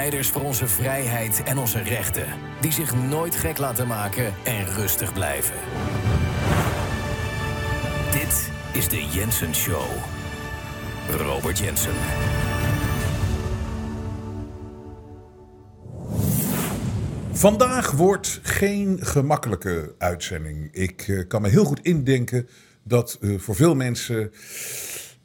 strijders voor onze vrijheid en onze rechten, die zich nooit gek laten maken en rustig blijven. Dit is de Jensen Show. Robert Jensen. Vandaag wordt geen gemakkelijke uitzending. Ik eh, kan me heel goed indenken dat eh, voor veel mensen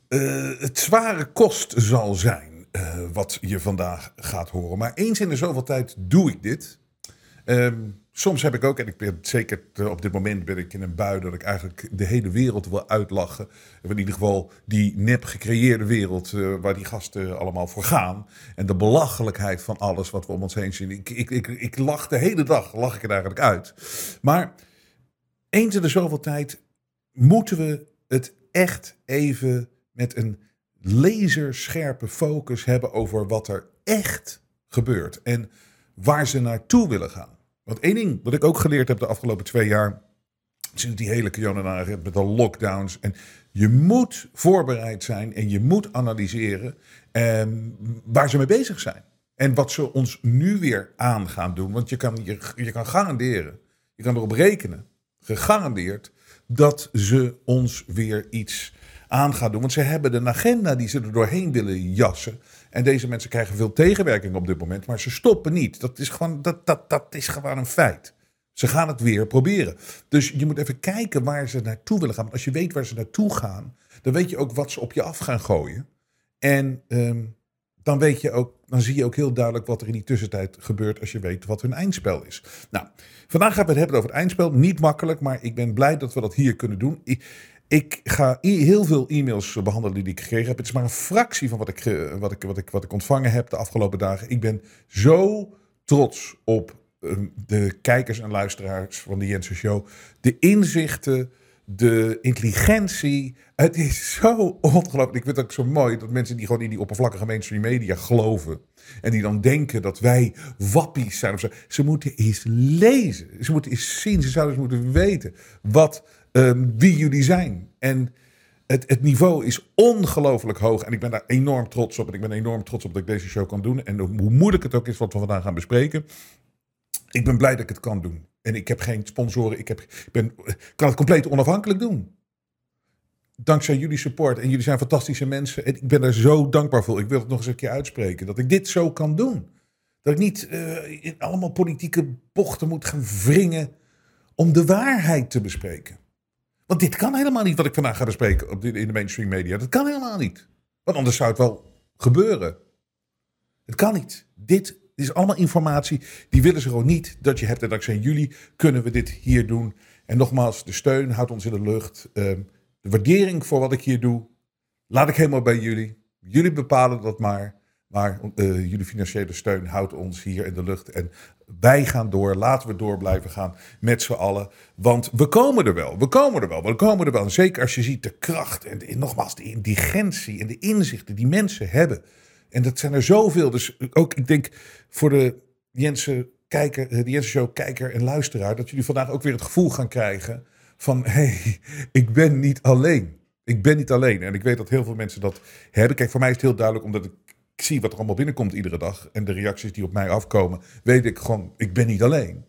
eh, het zware kost zal zijn. Eh, wat je vandaag gaat horen. Maar eens in de zoveel tijd doe ik dit. Ehm, soms heb ik ook, en ik ben zeker eh, op dit moment ben ik in een bui dat ik eigenlijk de hele wereld wil uitlachen. Of in ieder geval die nep gecreëerde wereld eh, waar die gasten allemaal voor gaan. En de belachelijkheid van alles wat we om ons heen zien. Ik, ik, ik, ik lach de hele dag, lach ik er eigenlijk uit. Maar eens in de zoveel tijd moeten we het echt even met een laserscherpe focus hebben over wat er echt gebeurt. En waar ze naartoe willen gaan. Want één ding wat ik ook geleerd heb de afgelopen twee jaar. Sinds die hele corona met de lockdowns. En je moet voorbereid zijn en je moet analyseren ehm, waar ze mee bezig zijn. En wat ze ons nu weer aan gaan doen. Want je kan, je, je kan garanderen, je kan erop rekenen, gegarandeerd, dat ze ons weer iets aan gaan doen. Want ze hebben een agenda die ze er doorheen willen jassen. En deze mensen krijgen veel tegenwerking op dit moment, maar ze stoppen niet. Dat is gewoon, dat, dat, dat is gewoon een feit. Ze gaan het weer proberen. Dus je moet even kijken waar ze naartoe willen gaan. Want als je weet waar ze naartoe gaan, dan weet je ook wat ze op je af gaan gooien. En ehm, dan, weet je ook, dan zie je ook heel duidelijk wat er in die tussentijd gebeurt als je weet wat hun eindspel is. Nou, vandaag gaan we het hebben over het eindspel. Niet makkelijk, maar ik ben blij dat we dat hier kunnen doen. Ik ga heel veel e-mails behandelen die ik gekregen heb. Het is maar een fractie van wat ik, wat ik, wat ik, wat ik ontvangen heb de afgelopen dagen. Ik ben zo trots op eh, de kijkers en luisteraars van de Jensen Show. De inzichten, de intelligentie. Het is zo ongelooflijk. Ik vind het ook zo mooi dat mensen die gewoon in die oppervlakkige mainstream media geloven. En die dan denken dat wij wappies zijn of zo. Ze moeten eens lezen. Ze moeten eens zien. Ze zouden eens moeten weten wat, ehm, wie jullie zijn. En het, het niveau is ongelooflijk hoog. En ik ben daar enorm trots op. En ik ben enorm trots op dat ik deze show kan doen. En hoe moeilijk het ook is wat we vandaag gaan bespreken. Ik ben blij dat ik het kan doen. En ik heb geen sponsoren. Ik, heb, ik ben, kan het compleet onafhankelijk doen. Dankzij jullie support. En jullie zijn fantastische mensen. En ik ben er zo dankbaar voor. Ik wil het nog eens een keer uitspreken. Dat ik dit zo kan doen. Dat ik niet eh, in allemaal politieke bochten moet gaan wringen. Om de waarheid te bespreken. Want dit kan helemaal niet wat ik vandaag ga bespreken op in de mainstream media. Dat kan helemaal niet. Want anders zou het wel gebeuren. Het kan niet. Dit is allemaal informatie. Die willen ze gewoon niet dat je hebt. En dankzij jullie kunnen we dit hier doen. En nogmaals, de steun houdt ons in de lucht. Ehm, de waardering voor wat ik hier doe, laat ik helemaal bij jullie. Jullie bepalen dat maar. Maar eh, jullie financiële steun houdt ons hier in de lucht. En wij gaan door. Laten we door blijven gaan met z'n allen. Want we komen er wel. We komen er wel. We komen er wel. Zeker als je ziet de kracht en, nogmaals de intelligentie en de inzichten die mensen hebben. En dat zijn er zoveel. Dus ook, ik denk voor de Jensen, kijker, de Jensen Show kijker en luisteraar... dat jullie vandaag ook weer het gevoel gaan krijgen van... hé, hey, ik ben niet alleen. Ik ben niet alleen. En ik weet dat heel veel mensen dat hebben. Kijk, voor mij is het heel duidelijk, omdat ik ik zie wat er allemaal binnenkomt iedere dag. En de reacties die op mij afkomen, weet ik gewoon, ik ben niet alleen.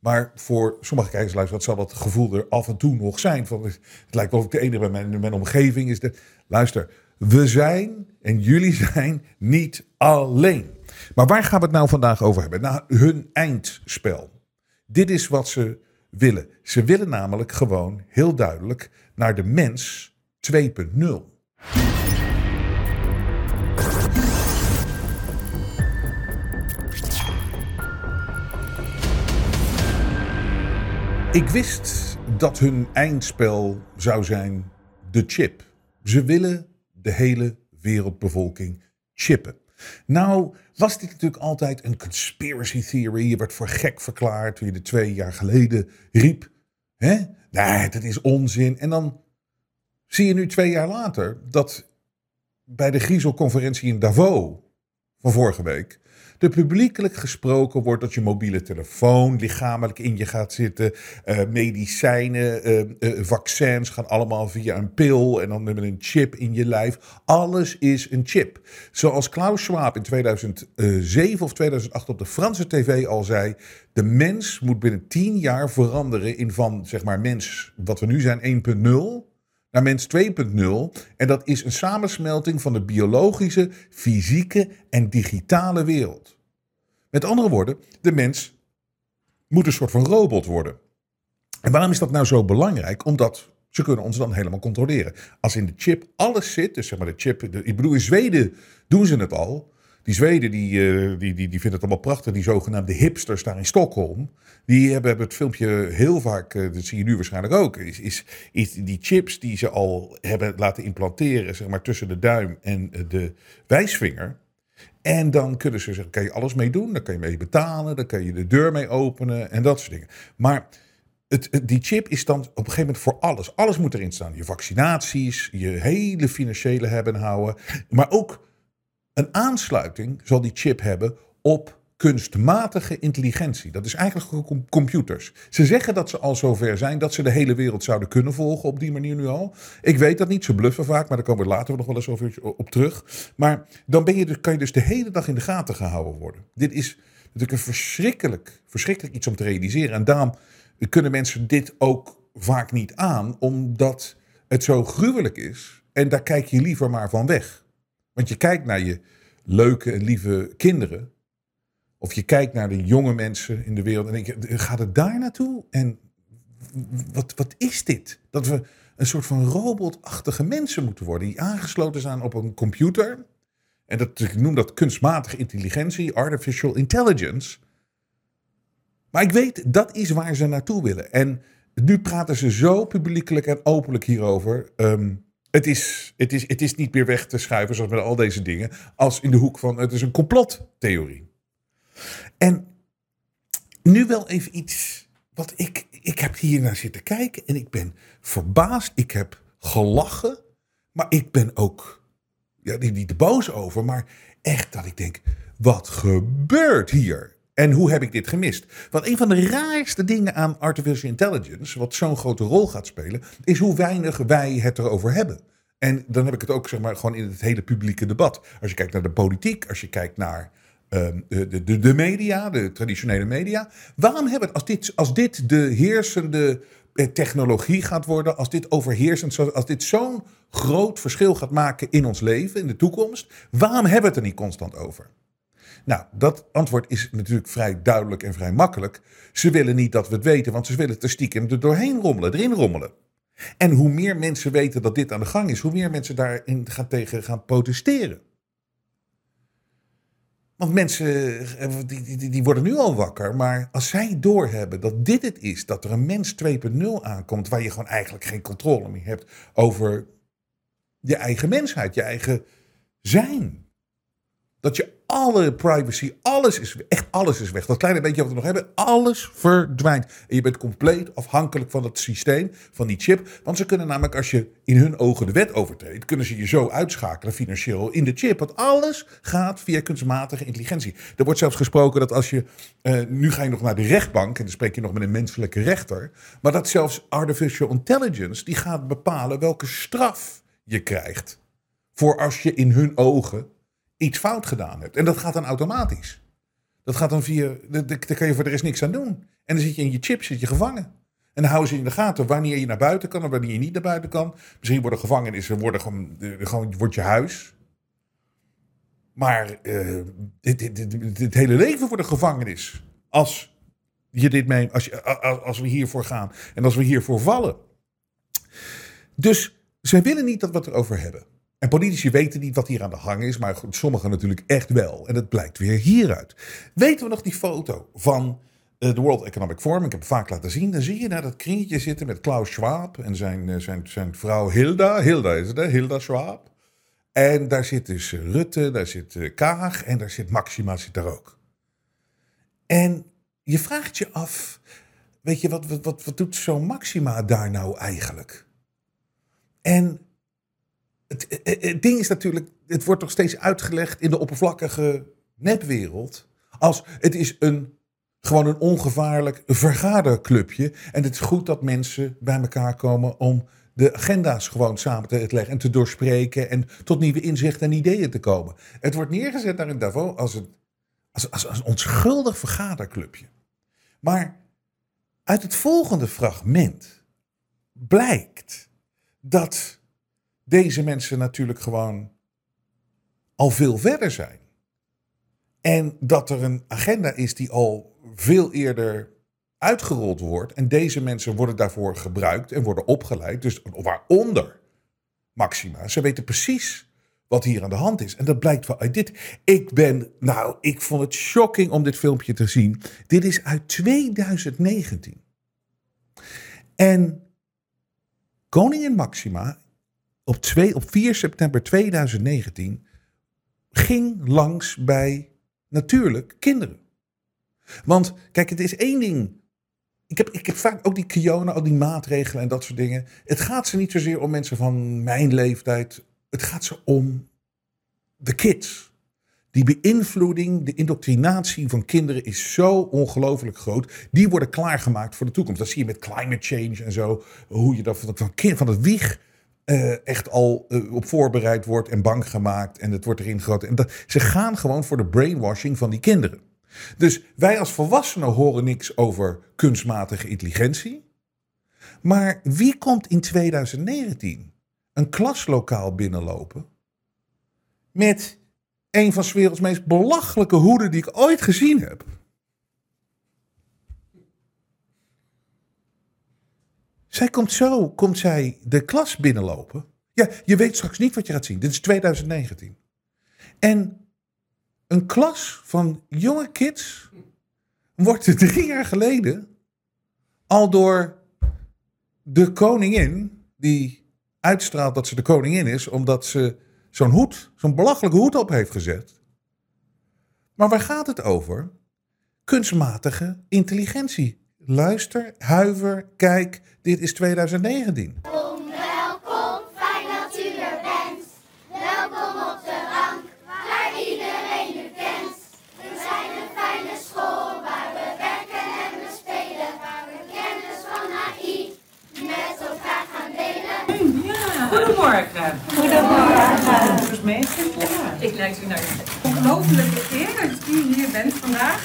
Maar voor sommige kijkers luisteren, zal dat gevoel er af en toe nog zijn. Van, het lijkt wel of ik de enige bij mijn, mijn omgeving is. De, luister, we zijn en jullie zijn niet alleen. Maar waar gaan we het nou vandaag over hebben? Nou, hun eindspel. Dit is wat ze willen. Ze willen namelijk gewoon heel duidelijk naar de mens 2.0. Ik wist dat hun eindspel zou zijn de chip. Ze willen de hele wereldbevolking chippen. Nou, was dit natuurlijk altijd een conspiracy theory. Je werd voor gek verklaard toen je de twee jaar geleden riep. Hè? Nee, dat is onzin. En dan zie je nu twee jaar later dat bij de Griezelconferentie in Davos van vorige week er publiekelijk gesproken wordt dat je mobiele telefoon lichamelijk in je gaat zitten. Uh, medicijnen, uh, uh, vaccins gaan allemaal via een pil en dan met een chip in je lijf. Alles is een chip. Zoals Klaus Schwab in 2007 of 2008 op de Franse tv al zei. De mens moet binnen 10 jaar veranderen in van zeg maar mens, wat we nu zijn, 1.0 naar mens 2.0. En dat is een samensmelting van de biologische, fysieke en digitale wereld. Met andere woorden, de mens moet een soort van robot worden. En waarom is dat nou zo belangrijk? Omdat ze kunnen ons dan helemaal controleren. Als in de chip alles zit, dus zeg maar de chip, ik bedoel in Zweden doen ze het al. Die Zweden die, uh, die, die, die vinden het allemaal prachtig. Die zogenaamde hipsters daar in Stockholm. Die hebben, hebben het filmpje heel vaak, uh, dat zie je nu waarschijnlijk ook. Is, is, is die chips die ze al hebben laten implanteren, zeg maar tussen de duim en de wijsvinger. En dan kunnen ze zeggen, kan je alles mee doen. Dan kan je mee betalen, dan kan je de deur mee openen en dat soort dingen. Maar het, die chip is dan op een gegeven moment voor alles. Alles moet erin staan. Je vaccinaties, je hele financiële hebben houden. Maar ook een aansluiting zal die chip hebben op kunstmatige intelligentie. Dat is eigenlijk computers. Ze zeggen dat ze al zover zijn dat ze de hele wereld zouden kunnen volgen op die manier nu al. Ik weet dat niet, ze bluffen vaak, maar daar komen we later nog wel eens over op terug. Maar dan ben je dus, kan je dus de hele dag in de gaten gehouden worden. Dit is natuurlijk een verschrikkelijk, verschrikkelijk iets om te realiseren. En daarom kunnen mensen dit ook vaak niet aan, omdat het zo gruwelijk is. En daar kijk je liever maar van weg. Want je kijkt naar je leuke en lieve kinderen. Of je kijkt naar de jonge mensen in de wereld en denk je, gaat het daar naartoe? En wat, wat is dit? Dat we een soort van robotachtige mensen moeten worden die aangesloten zijn op een computer. En dat, ik noem dat kunstmatige intelligentie, artificial intelligence. Maar ik weet, dat is waar ze naartoe willen. En nu praten ze zo publiekelijk en openlijk hierover. Ehm, het, is, het, is, het is niet meer weg te schuiven, zoals met al deze dingen, als in de hoek van het is een complottheorie. En nu wel even iets wat ik. Ik heb hier naar zitten kijken en ik ben verbaasd. Ik heb gelachen. Maar ik ben ook. Ja, niet te boos over, maar echt dat ik denk: wat gebeurt hier? En hoe heb ik dit gemist? Want een van de raarste dingen aan artificial intelligence, wat zo'n grote rol gaat spelen, is hoe weinig wij het erover hebben. En dan heb ik het ook zeg maar, gewoon in het hele publieke debat. Als je kijkt naar de politiek, als je kijkt naar Ehm, de, de, de, media, de traditionele media. Waarom hebben als dit, als dit de heersende eh, technologie gaat worden, als dit overheersend, als dit zo'n groot verschil gaat maken in ons leven, in de toekomst, waarom hebben we het er niet constant over? Nou, dat antwoord is natuurlijk vrij duidelijk en vrij makkelijk. Ze willen niet dat we het weten, want ze willen het stiekem er doorheen rommelen, erin rommelen. En hoe meer mensen weten dat dit aan de gang is, hoe meer mensen daarin gaan tegen gaan protesteren. Want mensen die, die, die, worden nu al wakker. Maar als zij doorhebben dat dit het is, dat er een mens 2.0 aankomt, waar je gewoon eigenlijk geen controle meer hebt over je eigen mensheid, je eigen zijn. Dat je alle privacy, alles is echt alles is weg. Dat kleine beetje wat we nog hebben, alles verdwijnt. En je bent compleet afhankelijk van het systeem, van die chip. Want ze kunnen namelijk, als je in hun ogen de wet overtreedt, kunnen ze je zo uitschakelen financieel in de chip. Want alles gaat via kunstmatige intelligentie. Er wordt zelfs gesproken dat als je, uh, nu ga je nog naar de rechtbank en dan spreek je nog met een menselijke rechter. Maar dat zelfs artificial intelligence, die gaat bepalen welke straf je krijgt. Voor als je in hun ogen iets fout gedaan hebt. En dat gaat dan automatisch. Dat gaat dan via, daar kan je voor de rest niks aan doen. En dan zit je in je chip, zit je gevangen. En dan houden ze in de gaten wanneer je naar buiten kan en wanneer je niet naar buiten kan. Misschien worden gevangenissen, worden gewoon, gewoon wordt je huis. Maar uh, dit, dit, hele leven wordt een gevangenis. Als, je dit mee, als, als we hiervoor gaan en als we hiervoor vallen. Dus zij willen niet dat we het erover hebben. En politici weten niet wat hier aan de gang is, maar sommigen natuurlijk echt wel. En dat blijkt weer hieruit. Weten we nog die foto van uh, de World Economic Forum? Ik heb het vaak laten zien. Dan zie je daar dat kringetje zitten met Klaus Schwab en zijn, uh, zijn, zijn vrouw Hilda. Hilda is het, hè? Hilda Schwab. En daar zit dus Rutte, daar zit eh, Kaag en daar zit Maxima zit daar ook. En je vraagt je af, weet je, wat, wat, wat, wat doet zo'n Maxima daar nou eigenlijk? En het, het, het ding is natuurlijk, het wordt toch steeds uitgelegd in de oppervlakkige nepwereld. Als het is een, gewoon een ongevaarlijk vergaderclubje. En het is goed dat mensen bij elkaar komen om de agenda's gewoon samen te leggen en te doorspreken en tot nieuwe inzichten en ideeën te komen. Het wordt neergezet daar in Davos als een, als, als, als een onschuldig vergaderclubje. Maar uit het volgende fragment blijkt dat deze mensen natuurlijk gewoon al veel verder zijn. En dat er een agenda is die al veel eerder uitgerold wordt. En deze mensen worden daarvoor gebruikt en worden opgeleid. Dus waaronder Maxima. Ze weten precies wat hier aan de hand is. En dat blijkt wel uit dit. Ik ben, nou, ik vond het shocking om dit filmpje te zien. Dit is uit 2019. En koningin Maxima op, 2, op 4 september 2019 ging langs bij natuurlijk kinderen. Want kijk, het is één ding. Ik heb, ik heb vaak ook die Kiona, al die maatregelen en dat soort dingen. Het gaat ze niet zozeer om mensen van mijn leeftijd. Het gaat ze om de kids. Die beïnvloeding, de indoctrinatie van kinderen is zo ongelooflijk groot. Die worden klaargemaakt voor de toekomst. Dat zie je met climate change en zo. Hoe je dat van, van, van het wieg uh, echt al uh, op voorbereid wordt en bang gemaakt. En het wordt erin groot. En ze gaan gewoon voor de brainwashing van die kinderen. Dus wij als volwassenen horen niks over kunstmatige intelligentie. Maar wie komt in 2019 een klaslokaal binnenlopen met een van 's werelds meest belachelijke hoeden die ik ooit gezien heb? Zij komt zo, komt zij de klas binnenlopen. Ja, je weet straks niet wat je gaat zien. Dit is 2019. En een klas van jonge kids wordt drie jaar geleden al door de koningin, die uitstraalt dat ze de koningin is, omdat ze zo'n hoed, zo'n belachelijke hoed op heeft gezet. Maar waar gaat het over? Kunstmatige intelligentie. Luister, huiver, kijk, dit is 2019. Welkom, welkom, fijn dat u er bent. Welkom op de bank, waar iedereen u kent. We zijn een fijne school waar we werken en we spelen. Waar we kennis van AI met elkaar gaan delen. Ja, goedemorgen. Goedemorgen. Dus meester, ja. Ik leid u naar de ongelofelijke eer dat u hier bent vandaag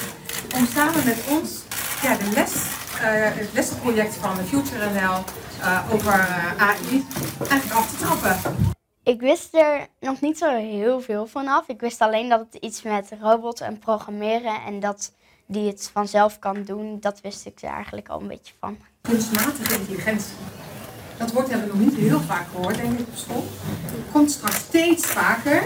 om samen met ons ja, de les, uh, het lesproject van de Future NL uh, over uh, AI eigenlijk af te trappen. Ik wist er nog niet zo heel veel vanaf. Ik wist alleen dat het iets met robots en programmeren en dat die het vanzelf kan doen, dat wist ik er eigenlijk al een beetje van. Kunstmatige intelligentie. Dat woord hebben we nog niet heel vaak gehoord, denk ik, op school. Komt straks steeds vaker.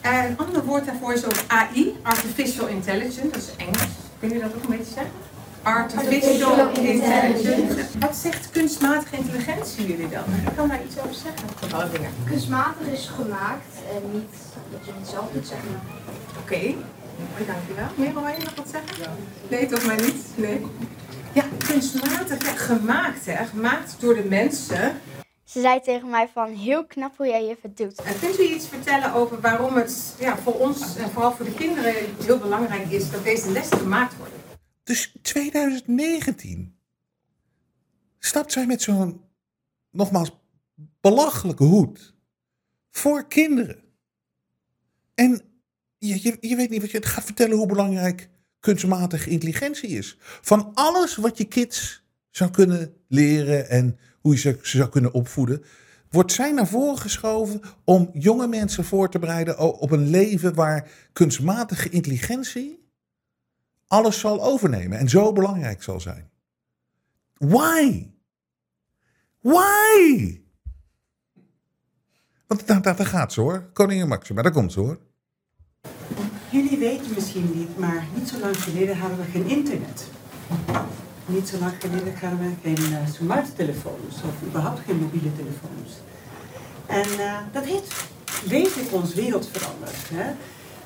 En een ander woord daarvoor is ook AI, Artificial Intelligence, dat is Engels. Kun je dat ook een beetje zeggen? Artificial Intelligence. Wat zegt kunstmatige intelligentie jullie dan? Ik kan daar iets over zeggen. Alle dingen. Kunstmatig is gemaakt en niet dat je het zelf moet zeggen. Oké, okay. dankjewel. Merel, wil je nog wat zeggen? Nee, toch maar niet? Nee. Ja, kunstmatig, ja, gemaakt hè, gemaakt door de mensen. Ze zei tegen mij van heel knap hoe jij je het doet. En kunt u iets vertellen over waarom het ja, voor ons en vooral voor de kinderen heel belangrijk is dat deze lessen gemaakt worden? Dus 2019 stapt zij met zo'n, nogmaals, belachelijke hoed voor kinderen. En je, je, weet niet wat je gaat vertellen hoe belangrijk kunstmatige intelligentie is. Van alles wat je kids zou kunnen leren en hoe je ze, ze zou kunnen opvoeden, wordt zij naar voren geschoven om jonge mensen voor te bereiden op een leven waar kunstmatige intelligentie alles zal overnemen en zo belangrijk zal zijn. Why? Why? Want daar, daar, daar gaat ze hoor. Koningin Maxima, daar komt ze hoor. Jullie weten misschien niet, maar niet zo lang geleden hadden we geen internet. Niet zo lang geleden hadden we geen uh, smarttelefoons of überhaupt geen mobiele telefoons. En uh, dat heet weet ik ons wereld verandert? Hè?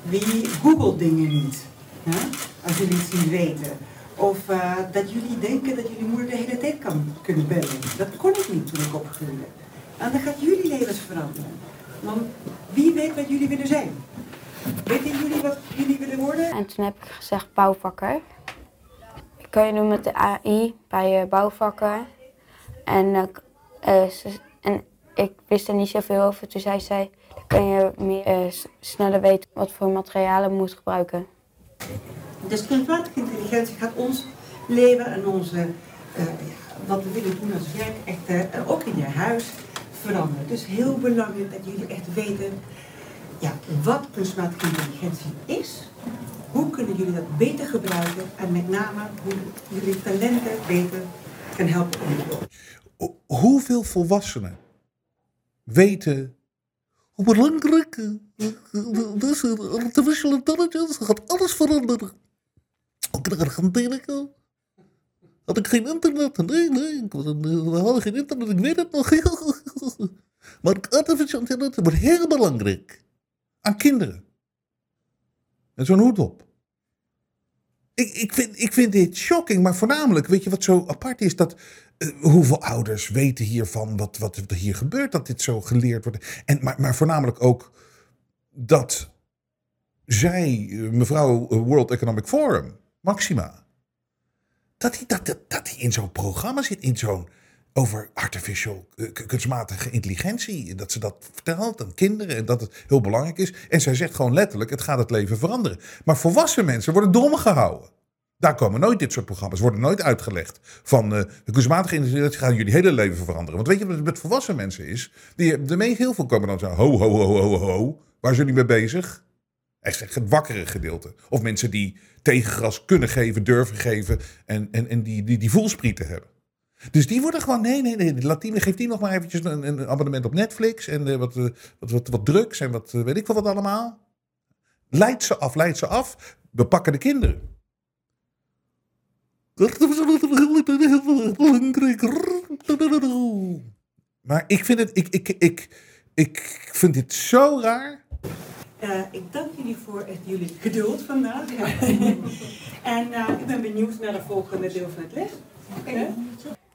Wie googelt dingen niet? Hè? Als jullie het zien weten. Of eh, dat jullie denken dat jullie moeder de hele tijd kan kunnen bellen. Dat kon ik niet toen ik opgroeide. En dan gaat jullie levens veranderen. Want wie weet wat jullie willen zijn? Weten jullie wat jullie willen worden? En toen heb ik gezegd bouwvakker. Ik kan je doen met de AI bij bouwvakken. En, uh, ze, en ik wist er niet zoveel over. Toen zei zij, dan kan je sneller weten wat voor materialen je moet gebruiken. Dus kunstmatige intelligentie gaat ons leven en onze, uh, wat we willen doen als werk echt uh, ook in je huis veranderen. Dus heel belangrijk dat jullie echt weten ja, wat kunstmatige intelligentie is. Hoe kunnen jullie dat beter gebruiken en met name hoe jullie talenten beter kan helpen ontwikkelen. Hoeveel volwassenen weten hoe belangrijk is artificial intelligence gaat alles veranderen. Garandeer ik al. Had ik geen internet? Nee, nee, we hadden geen internet, ik weet het nog. Maar artificial intelligence wordt heel belangrijk. Aan kinderen. En zo'n hoed op. Ik, ik, vind, ik vind dit shocking, maar voornamelijk, weet je wat zo apart is? Dat uh, hoeveel ouders weten hiervan wat, wat er hier gebeurt, dat dit zo geleerd wordt. En, maar, maar voornamelijk ook dat zij, mevrouw World Economic Forum, Maxima, dat hij dat, dat, dat die in zo'n programma zit, in zo'n over artificial, uh, kunstmatige intelligentie. Dat ze dat vertelt aan kinderen en dat het heel belangrijk is. En zij zegt gewoon letterlijk, het gaat het leven veranderen. Maar volwassen mensen worden dom gehouden. Daar komen nooit dit soort programma's, worden nooit uitgelegd. Van de kunstmatige intelligentie gaat jullie hele leven veranderen. Want weet je wat het met volwassen mensen is? Die, de meest heel veel komen dan zo, ho, ho, ho, ho, ho. Waar zijn jullie mee bezig? Echt het wakkere gedeelte. Of mensen die tegengras kunnen geven, durven geven en, en, en die, die, die voelsprieten hebben. Dus die worden gewoon, nee, nee, nee. Latine geeft die nog maar eventjes een, een abonnement op Netflix. En uh, wat, uh, wat, wat, wat drugs en wat uh, weet ik wel wat allemaal. Leidt ze af, leidt ze af. We pakken de kinderen. Maar ik vind het, ik, ik, ik, ik vind dit zo raar. Uh, ik dank jullie voor het, jullie geduld vandaag. en uh, ik ben benieuwd naar de volgende deel van het les. Okay.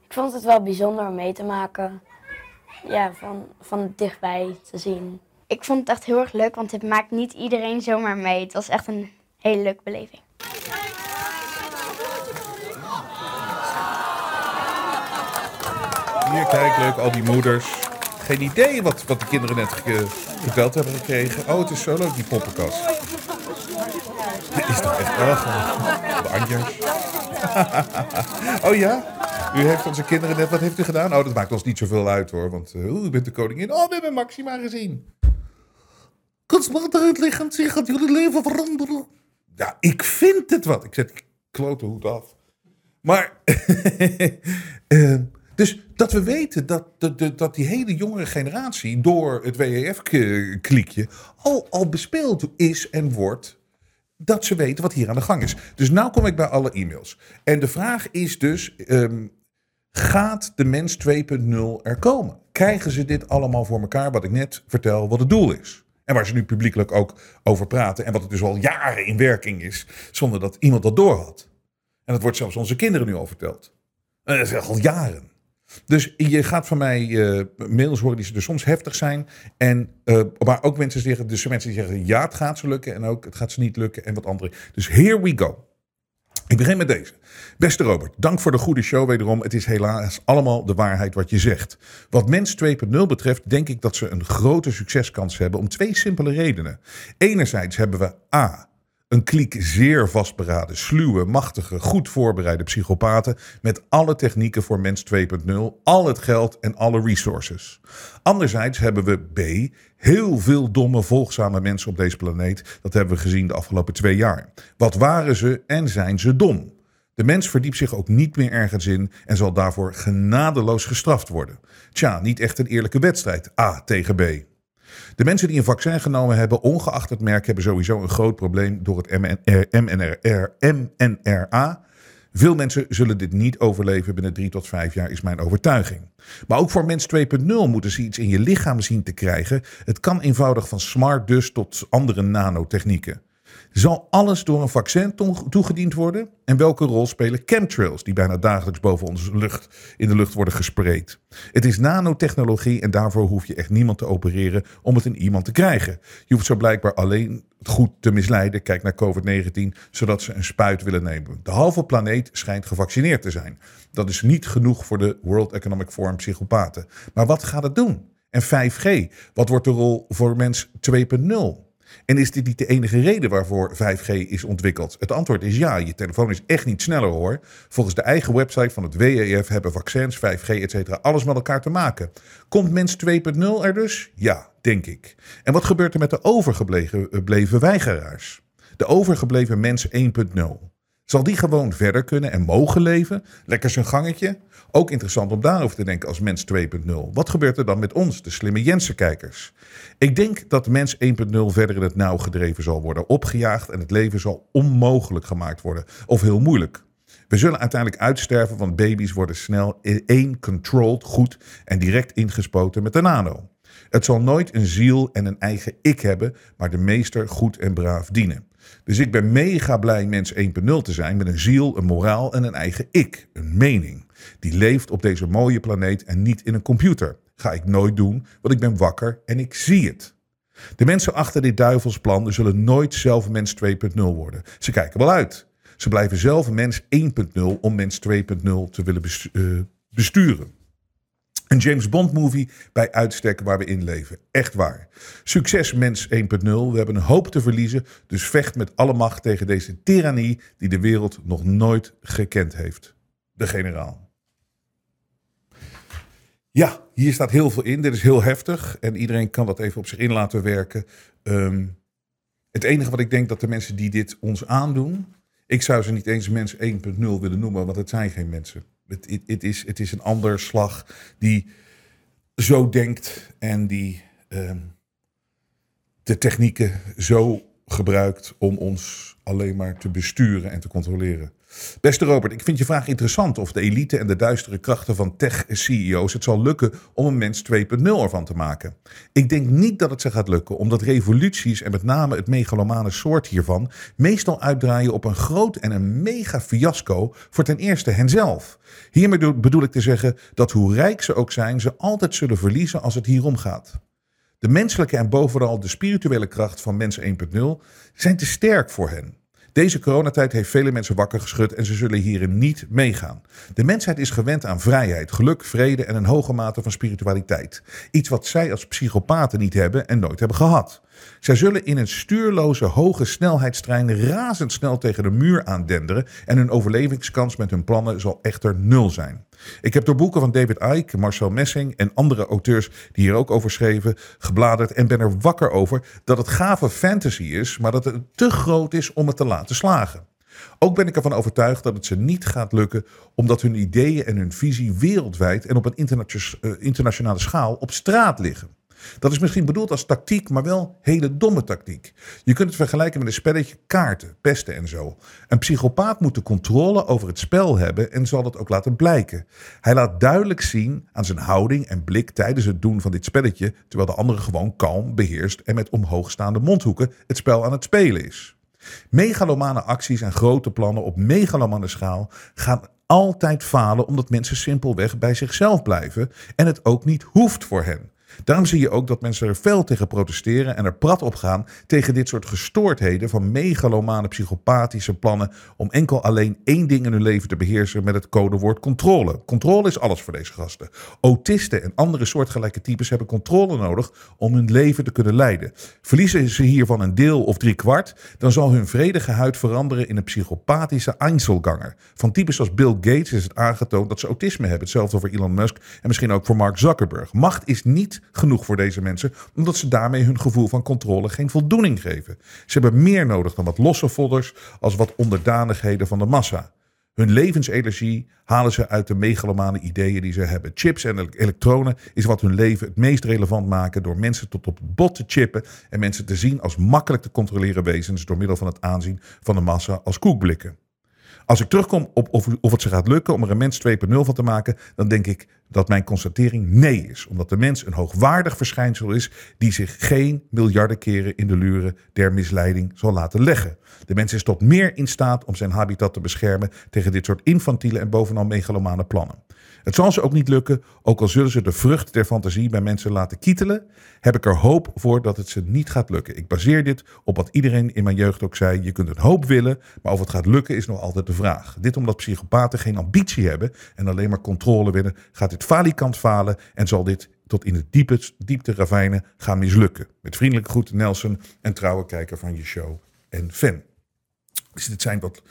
Ik vond het wel bijzonder om mee te maken. Ja, van, van dichtbij te zien. Ik vond het echt heel erg leuk, want het maakt niet iedereen zomaar mee. Het was echt een hele leuke beleving. Hier, kijk, leuk, al die moeders. Geen idee wat, wat de kinderen net verteld hebben gekregen. Oh, het is zo leuk, die poppenkast. Dit is toch echt erg. De oh ja? U heeft onze kinderen net, wat heeft u gedaan? Oh, dat maakt ons niet zoveel uit hoor, want uh, u bent de koningin. Oh, we hebben Maxima gezien. Kunstmatige intelligentie gaat jullie leven veranderen. Ja, ik vind het wat. Ik zet klote hoed af. Maar, uh, dus dat we weten dat, dat, die hele jongere generatie door het WEF-kliekje al, al bespeeld is en wordt dat ze weten wat hier aan de gang is. Dus nu kom ik bij alle e-mails. En de vraag is dus, um, gaat de mens 2.0 er komen? Krijgen ze dit allemaal voor elkaar, wat ik net vertel, wat het doel is? En waar ze nu publiekelijk ook over praten. En wat het dus al jaren in werking is, zonder dat iemand dat door had. En dat wordt zelfs onze kinderen nu al verteld. En dat is al jaren. Dus je gaat van mij uh, mails horen die dus soms heftig zijn. En, uh, maar ook mensen zeggen, dus mensen die zeggen ja, het gaat ze lukken. En ook het gaat ze niet lukken. En wat andere. Dus here we go. Ik begin met deze. Beste Robert, dank voor de goede show wederom. Het is helaas allemaal de waarheid wat je zegt. Wat Mens 2.0 betreft denk ik dat ze een grote succeskans hebben om twee simpele redenen. Enerzijds hebben we A. Een kliek zeer vastberaden, sluwe, machtige, goed voorbereide psychopaten met alle technieken voor mens 2.0, al het geld en alle resources. Anderzijds hebben we B. Heel veel domme, volgzame mensen op deze planeet. Dat hebben we gezien de afgelopen twee jaar. Wat waren ze en zijn ze dom? De mens verdiept zich ook niet meer ergens in en zal daarvoor genadeloos gestraft worden. Tja, niet echt een eerlijke wedstrijd. A tegen B. De mensen die een vaccin genomen hebben, ongeacht het merk, hebben sowieso een groot probleem door het MNR, MNR, MNRA. Veel mensen zullen dit niet overleven binnen drie tot vijf jaar, is mijn overtuiging. Maar ook voor mens 2.0 moeten ze iets in je lichaam zien te krijgen. Het kan eenvoudig van smart dus tot andere nanotechnieken. Zal alles door een vaccin toegediend worden? En welke rol spelen chemtrails, die bijna dagelijks boven onze lucht in de lucht worden gespreid? Het is nanotechnologie en daarvoor hoef je echt niemand te opereren om het in iemand te krijgen. Je hoeft zo blijkbaar alleen goed te misleiden. Kijk naar COVID-19, zodat ze een spuit willen nemen. De halve planeet schijnt gevaccineerd te zijn. Dat is niet genoeg voor de World Economic Forum psychopaten. Maar wat gaat het doen? En 5G, wat wordt de rol voor mens 2.0? En is dit niet de enige reden waarvoor 5G is ontwikkeld? Het antwoord is ja. Je telefoon is echt niet sneller hoor. Volgens de eigen website van het WEF hebben vaccins, 5G, etc. alles met elkaar te maken. Komt mens 2.0 er dus? Ja, denk ik. En wat gebeurt er met de overgebleven weigeraars? De overgebleven mens 1.0. Zal die gewoon verder kunnen en mogen leven? Lekker zijn gangetje? Ook interessant om daarover te denken als mens 2.0. Wat gebeurt er dan met ons, de slimme Jensen-kijkers? Ik denk dat mens 1.0 verder in het nauw gedreven zal worden, opgejaagd en het leven zal onmogelijk gemaakt worden, of heel moeilijk. We zullen uiteindelijk uitsterven, want baby's worden snel één controlled goed en direct ingespoten met de nano. Het zal nooit een ziel en een eigen ik hebben, maar de meester goed en braaf dienen. Dus ik ben mega blij mens 1.0 te zijn met een ziel, een moraal en een eigen ik, een mening. Die leeft op deze mooie planeet en niet in een computer. Ga ik nooit doen, want ik ben wakker en ik zie het. De mensen achter dit duivelsplan zullen nooit zelf mens 2.0 worden. Ze kijken wel uit. Ze blijven zelf mens 1.0 om mens 2.0 te willen eh, besturen. Een James Bond movie bij uitstek waar we in leven. Echt waar. Succes mens 1.0. We hebben een hoop te verliezen. Dus vecht met alle macht tegen deze tirannie die de wereld nog nooit gekend heeft. De generaal. Ja, hier staat heel veel in. Dit is heel heftig. En iedereen kan dat even op zich in laten werken. Ehm, het enige wat ik denk dat de mensen die dit ons aandoen. Ik zou ze niet eens mens 1.0 willen noemen, want het zijn geen mensen. Het, is, het is een ander slag die zo denkt en die ehm, de technieken zo gebruikt om ons alleen maar te besturen en te controleren. Beste Robert, ik vind je vraag interessant of de elite en de duistere krachten van tech-CEO's het zal lukken om een mens 2.0 ervan te maken. Ik denk niet dat het ze gaat lukken, omdat revoluties en met name het megalomane soort hiervan meestal uitdraaien op een groot en een mega fiasco voor ten eerste henzelf. Hiermee bedoel ik te zeggen dat hoe rijk ze ook zijn, ze altijd zullen verliezen als het hierom gaat. De menselijke en bovenal de spirituele kracht van mens 1.0 zijn te sterk voor hen. Deze coronatijd heeft vele mensen wakker geschud en ze zullen hierin niet meegaan. De mensheid is gewend aan vrijheid, geluk, vrede en een hoge mate van spiritualiteit. Iets wat zij als psychopaten niet hebben en nooit hebben gehad. Zij zullen in een stuurloze hoge snelheidstrein razendsnel tegen de muur aandenderen en hun overlevingskans met hun plannen zal echter nul zijn. Ik heb door boeken van David Icke, Marcel Messing en andere auteurs die hier ook over schreven, gebladerd en ben er wakker over dat het gave fantasy is, maar dat het te groot is om het te laten slagen. Ook ben ik ervan overtuigd dat het ze niet gaat lukken omdat hun ideeën en hun visie wereldwijd en op een eh, internationale schaal op straat liggen. Dat is misschien bedoeld als tactiek, maar wel hele domme tactiek. Je kunt het vergelijken met een spelletje kaarten, pesten en zo. Een psychopaat moet de controle over het spel hebben en zal dat ook laten blijken. Hij laat duidelijk zien aan zijn houding en blik tijdens het doen van dit spelletje, terwijl de andere gewoon kalm, beheerst en met omhoogstaande mondhoeken het spel aan het spelen is. Megalomane acties en grote plannen op megalomane schaal gaan altijd falen omdat mensen simpelweg bij zichzelf blijven en het ook niet hoeft voor hen. Daarom zie je ook dat mensen er fel tegen protesteren en er prat op gaan tegen dit soort gestoordheden van megalomane psychopathische plannen om enkel alleen één ding in hun leven te beheersen met het codewoord controle. Controle is alles voor deze gasten. Autisten en andere soortgelijke types hebben controle nodig om hun leven te kunnen leiden. Verliezen ze hiervan een deel of drie kwart, dan zal hun vredige huid veranderen in een psychopathische Einzelganger. Van types als Bill Gates is het aangetoond dat ze autisme hebben. Hetzelfde voor Elon Musk en misschien ook voor Mark Zuckerberg. Macht is niet genoeg voor deze mensen, omdat ze daarmee hun gevoel van controle geen voldoening geven. Ze hebben meer nodig dan wat losse folders als wat onderdanigheden van de massa. Hun levensenergie halen ze uit de megalomane ideeën die ze hebben. Chips en elektronen is wat hun leven het meest relevant maken door mensen tot op bot te chippen en mensen te zien als makkelijk te controleren wezens door middel van het aanzien van de massa als koekblikken. Als ik terugkom op of, of het ze gaat lukken om er een mens 2.0 van te maken, dan denk ik dat mijn constatering nee is. Omdat de mens een hoogwaardig verschijnsel is die zich geen miljarden keren in de luren der misleiding zal laten leggen. De mens is tot meer in staat om zijn habitat te beschermen tegen dit soort infantiele en bovenal megalomane plannen. Het zal ze ook niet lukken, ook al zullen ze de vrucht der fantasie bij mensen laten kietelen, heb ik er hoop voor dat het ze niet gaat lukken. Ik baseer dit op wat iedereen in mijn jeugd ook zei: je kunt een hoop willen, maar of het gaat lukken is nog altijd de vraag. Dit omdat psychopaten geen ambitie hebben en alleen maar controle willen, gaat dit falikant falen en zal dit tot in de diepe, diepte ravijnen gaan mislukken. Met vriendelijke groeten Nelson en trouwe kijker van je show en fan. Dus dit zijn wat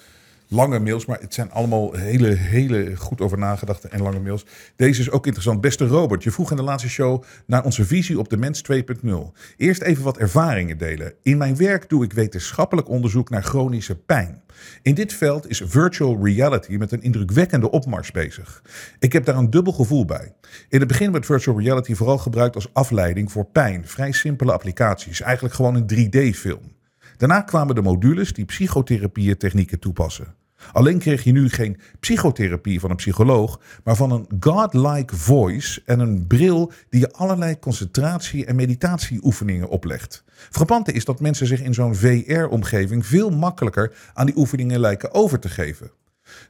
lange mails, maar het zijn allemaal hele, hele goed over nagedachte en lange mails. Deze is ook interessant. Beste Robert, je vroeg in de laatste show naar onze visie op de mens 2.0. Eerst even wat ervaringen delen. In mijn werk doe ik wetenschappelijk onderzoek naar chronische pijn. In dit veld is virtual reality met een indrukwekkende opmars bezig. Ik heb daar een dubbel gevoel bij. In het begin werd virtual reality vooral gebruikt als afleiding voor pijn. Vrij simpele applicaties, eigenlijk gewoon een 3D-film. Daarna kwamen de modules die psychotherapie technieken toepassen. Alleen kreeg je nu geen psychotherapie van een psycholoog, maar van een godlike voice en een bril die je allerlei concentratie- en meditatieoefeningen oplegt. Frappante is dat mensen zich in zo'n VR-omgeving veel makkelijker aan die oefeningen lijken over te geven.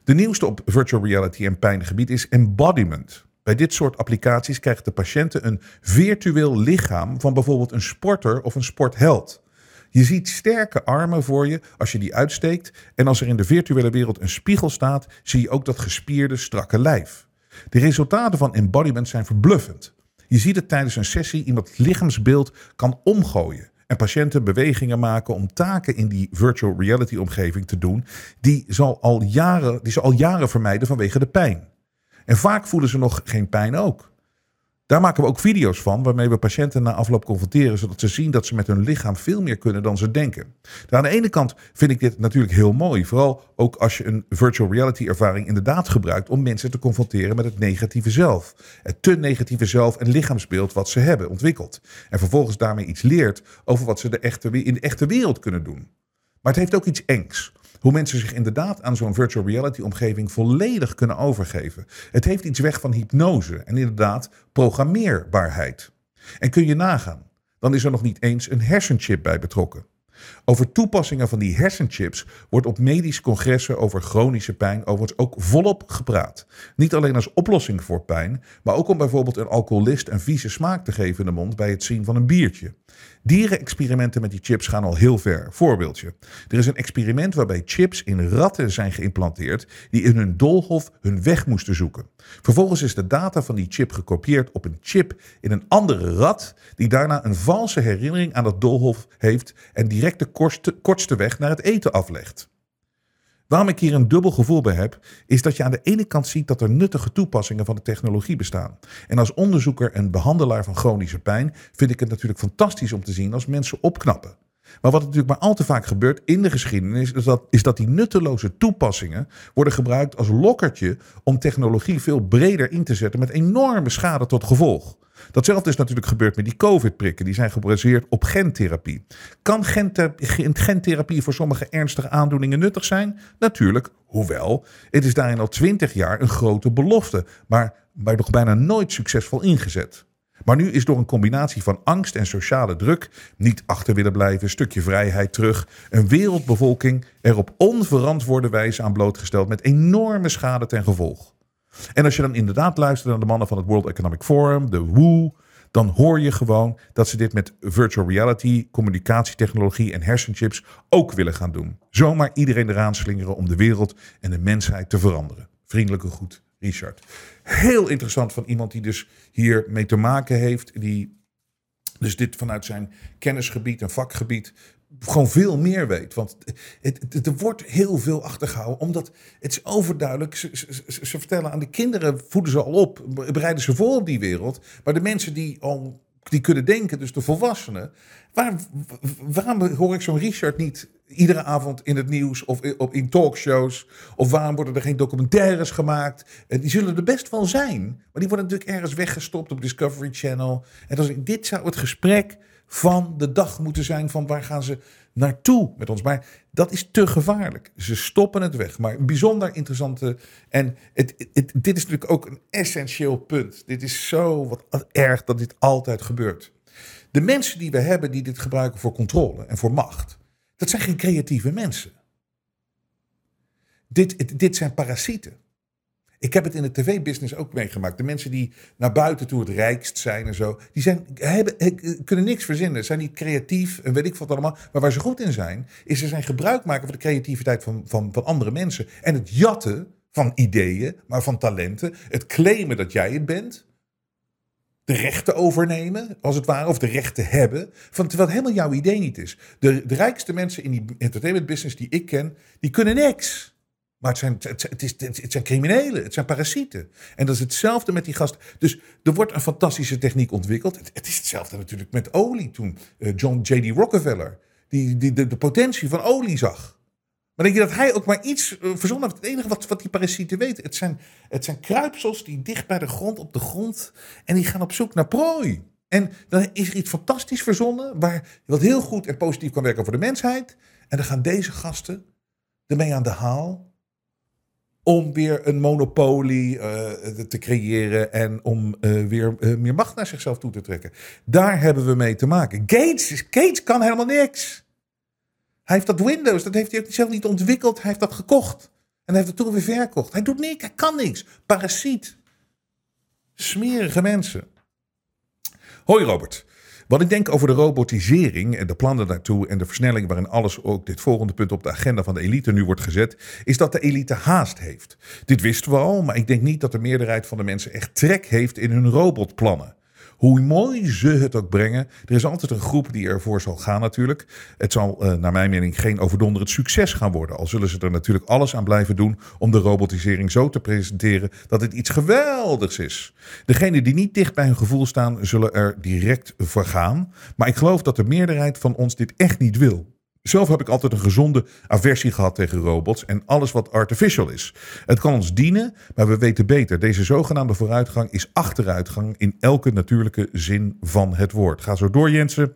De nieuwste op virtual reality en pijngebied is embodiment. Bij dit soort applicaties krijgt de patiënten een virtueel lichaam van bijvoorbeeld een sporter of een sportheld. Je ziet sterke armen voor je als je die uitsteekt. En als er in de virtuele wereld een spiegel staat, zie je ook dat gespierde, strakke lijf. De resultaten van embodiment zijn verbluffend. Je ziet het tijdens een sessie iemand lichaamsbeeld kan omgooien. En patiënten bewegingen maken om taken in die virtual reality omgeving te doen. Die, al jaren, die ze al jaren vermijden vanwege de pijn. En vaak voelen ze nog geen pijn ook. Daar maken we ook video's van, waarmee we patiënten na afloop confronteren, zodat ze zien dat ze met hun lichaam veel meer kunnen dan ze denken. Daar aan de ene kant vind ik dit natuurlijk heel mooi, vooral ook als je een virtual reality ervaring inderdaad gebruikt om mensen te confronteren met het negatieve zelf. Het te negatieve zelf en lichaamsbeeld wat ze hebben ontwikkeld. En vervolgens daarmee iets leert over wat ze de echte, in de echte wereld kunnen doen. Maar het heeft ook iets engs. Hoe mensen zich inderdaad aan zo'n virtual reality omgeving volledig kunnen overgeven. Het heeft iets weg van hypnose en inderdaad programmeerbaarheid. En kun je nagaan, dan is er nog niet eens een hersenchip bij betrokken. Over toepassingen van die hersenchips wordt op medische congressen over chronische pijn overigens ook volop gepraat. Niet alleen als oplossing voor pijn, maar ook om bijvoorbeeld een alcoholist een vieze smaak te geven in de mond bij het zien van een biertje. Dierenexperimenten met die chips gaan al heel ver. Voorbeeldje. Er is een experiment waarbij chips in ratten zijn geïmplanteerd die in hun doolhof hun weg moesten zoeken. Vervolgens is de data van die chip gekopieerd op een chip in een andere rat die daarna een valse herinnering aan dat doolhof heeft en direct de kortste, kortste weg naar het eten aflegt. Waarom ik hier een dubbel gevoel bij heb, is dat je aan de ene kant ziet dat er nuttige toepassingen van de technologie bestaan. En als onderzoeker en behandelaar van chronische pijn vind ik het natuurlijk fantastisch om te zien als mensen opknappen. Maar wat natuurlijk maar al te vaak gebeurt in de geschiedenis, is dat, is dat die nutteloze toepassingen worden gebruikt als lokkertje om technologie veel breder in te zetten met enorme schade tot gevolg. Datzelfde is natuurlijk gebeurd met die COVID-prikken. Die zijn gebaseerd op gentherapie. Kan gentherapie voor sommige ernstige aandoeningen nuttig zijn? Natuurlijk, hoewel. Het is daarin al twintig jaar een grote belofte, maar, maar nog bijna nooit succesvol ingezet. Maar nu is door een combinatie van angst en sociale druk, niet achter willen blijven, stukje vrijheid terug, een wereldbevolking er op onverantwoorde wijze aan blootgesteld met enorme schade ten gevolg. En als je dan inderdaad luistert naar de mannen van het World Economic Forum, de WHO, dan hoor je gewoon dat ze dit met virtual reality, communicatietechnologie en hersenchips ook willen gaan doen. Zomaar iedereen eraan slingeren om de wereld en de mensheid te veranderen. Vriendelijke groet, Richard. Heel interessant van iemand die dus hier mee te maken heeft, die dus dit vanuit zijn kennisgebied en vakgebied gewoon veel meer weet. Want het, er wordt heel veel achtergehouden, omdat het is overduidelijk. Ze, ze, vertellen aan de kinderen, voeden ze al op, bereiden ze voor op die wereld. Maar de mensen die al die kunnen denken, dus de volwassenen. Waar, waarom hoor ik zo'n Richard niet iedere avond in het nieuws of in talkshows? Of waarom worden er geen documentaires gemaakt? Die zullen er best wel zijn, maar die worden natuurlijk ergens weggestopt op Discovery Channel. En dan, dit zou het gesprek van de dag moeten zijn van waar gaan ze naartoe met ons. Maar dat is te gevaarlijk. Ze stoppen het weg. Maar een bijzonder interessante. En het, dit is natuurlijk ook een essentieel punt. Dit is zo wat erg dat dit altijd gebeurt. De mensen die we hebben die dit gebruiken voor controle en voor macht, dat zijn geen creatieve mensen. Dit, dit zijn parasieten. Ik heb het in de tv-business ook meegemaakt. De mensen die naar buiten toe het rijkst zijn en zo, die zijn, hebben, eh, kunnen niks verzinnen. Zijn niet creatief en weet ik wat allemaal. Maar waar ze goed in zijn, is ze zijn gebruik maken van de creativiteit van, van, van andere mensen. En het jatten van ideeën, maar van talenten. Het claimen dat jij het bent. De rechten overnemen, als het ware, of de rechten hebben. Van, terwijl het helemaal jouw idee niet is. De, de rijkste mensen in die entertainment business die ik ken, die kunnen niks. Maar het zijn, het, het, is, het zijn criminelen, het zijn parasieten. En dat is hetzelfde met die gasten. Dus er wordt een fantastische techniek ontwikkeld. Het, het is hetzelfde natuurlijk met olie toen eh, John J.D. Rockefeller die, die de, de potentie van olie zag. Maar denk je dat hij ook maar iets eh, verzonnen? Het enige wat, wat die parasieten weten, het zijn, het zijn kruipsels die dicht bij de grond, op de grond, en die gaan op zoek naar prooi. En dan is er iets fantastisch verzonnen, waar, wat heel goed en positief kan werken voor de mensheid. En dan gaan deze gasten ermee aan de haal om weer een monopolie eh, te creëren en om eh, weer eh, meer macht naar zichzelf toe te trekken. Daar hebben we mee te maken. Gates, Gates kan helemaal niks. Hij heeft dat Windows, dat heeft hij zelf niet ontwikkeld. Hij heeft dat gekocht. En heeft het toen weer verkocht. Hij doet niks, hij kan niks. Parasiet. Smerige mensen. Hoi Robert. Wat ik denk over de robotisering en de plannen daartoe en de versnelling waarin alles ook dit volgende punt op de agenda van de elite nu wordt gezet, is dat de elite haast heeft. Dit wisten we al, maar ik denk niet dat de meerderheid van de mensen echt trek heeft in hun robotplannen. Hoe mooi ze het ook brengen, er is altijd een groep die ervoor zal gaan natuurlijk. Het zal eh, naar mijn mening geen overdonderend succes gaan worden. Al zullen ze er natuurlijk alles aan blijven doen om de robotisering zo te presenteren dat het iets geweldigs is. Degenen die niet dicht bij hun gevoel staan, zullen er direct voor gaan. Maar ik geloof dat de meerderheid van ons dit echt niet wil. Zelf heb ik altijd een gezonde aversie gehad tegen robots en alles wat artificial is. Het kan ons dienen, maar we weten beter. Deze zogenaamde vooruitgang is achteruitgang in elke natuurlijke zin van het woord. Ga zo door, Jensen.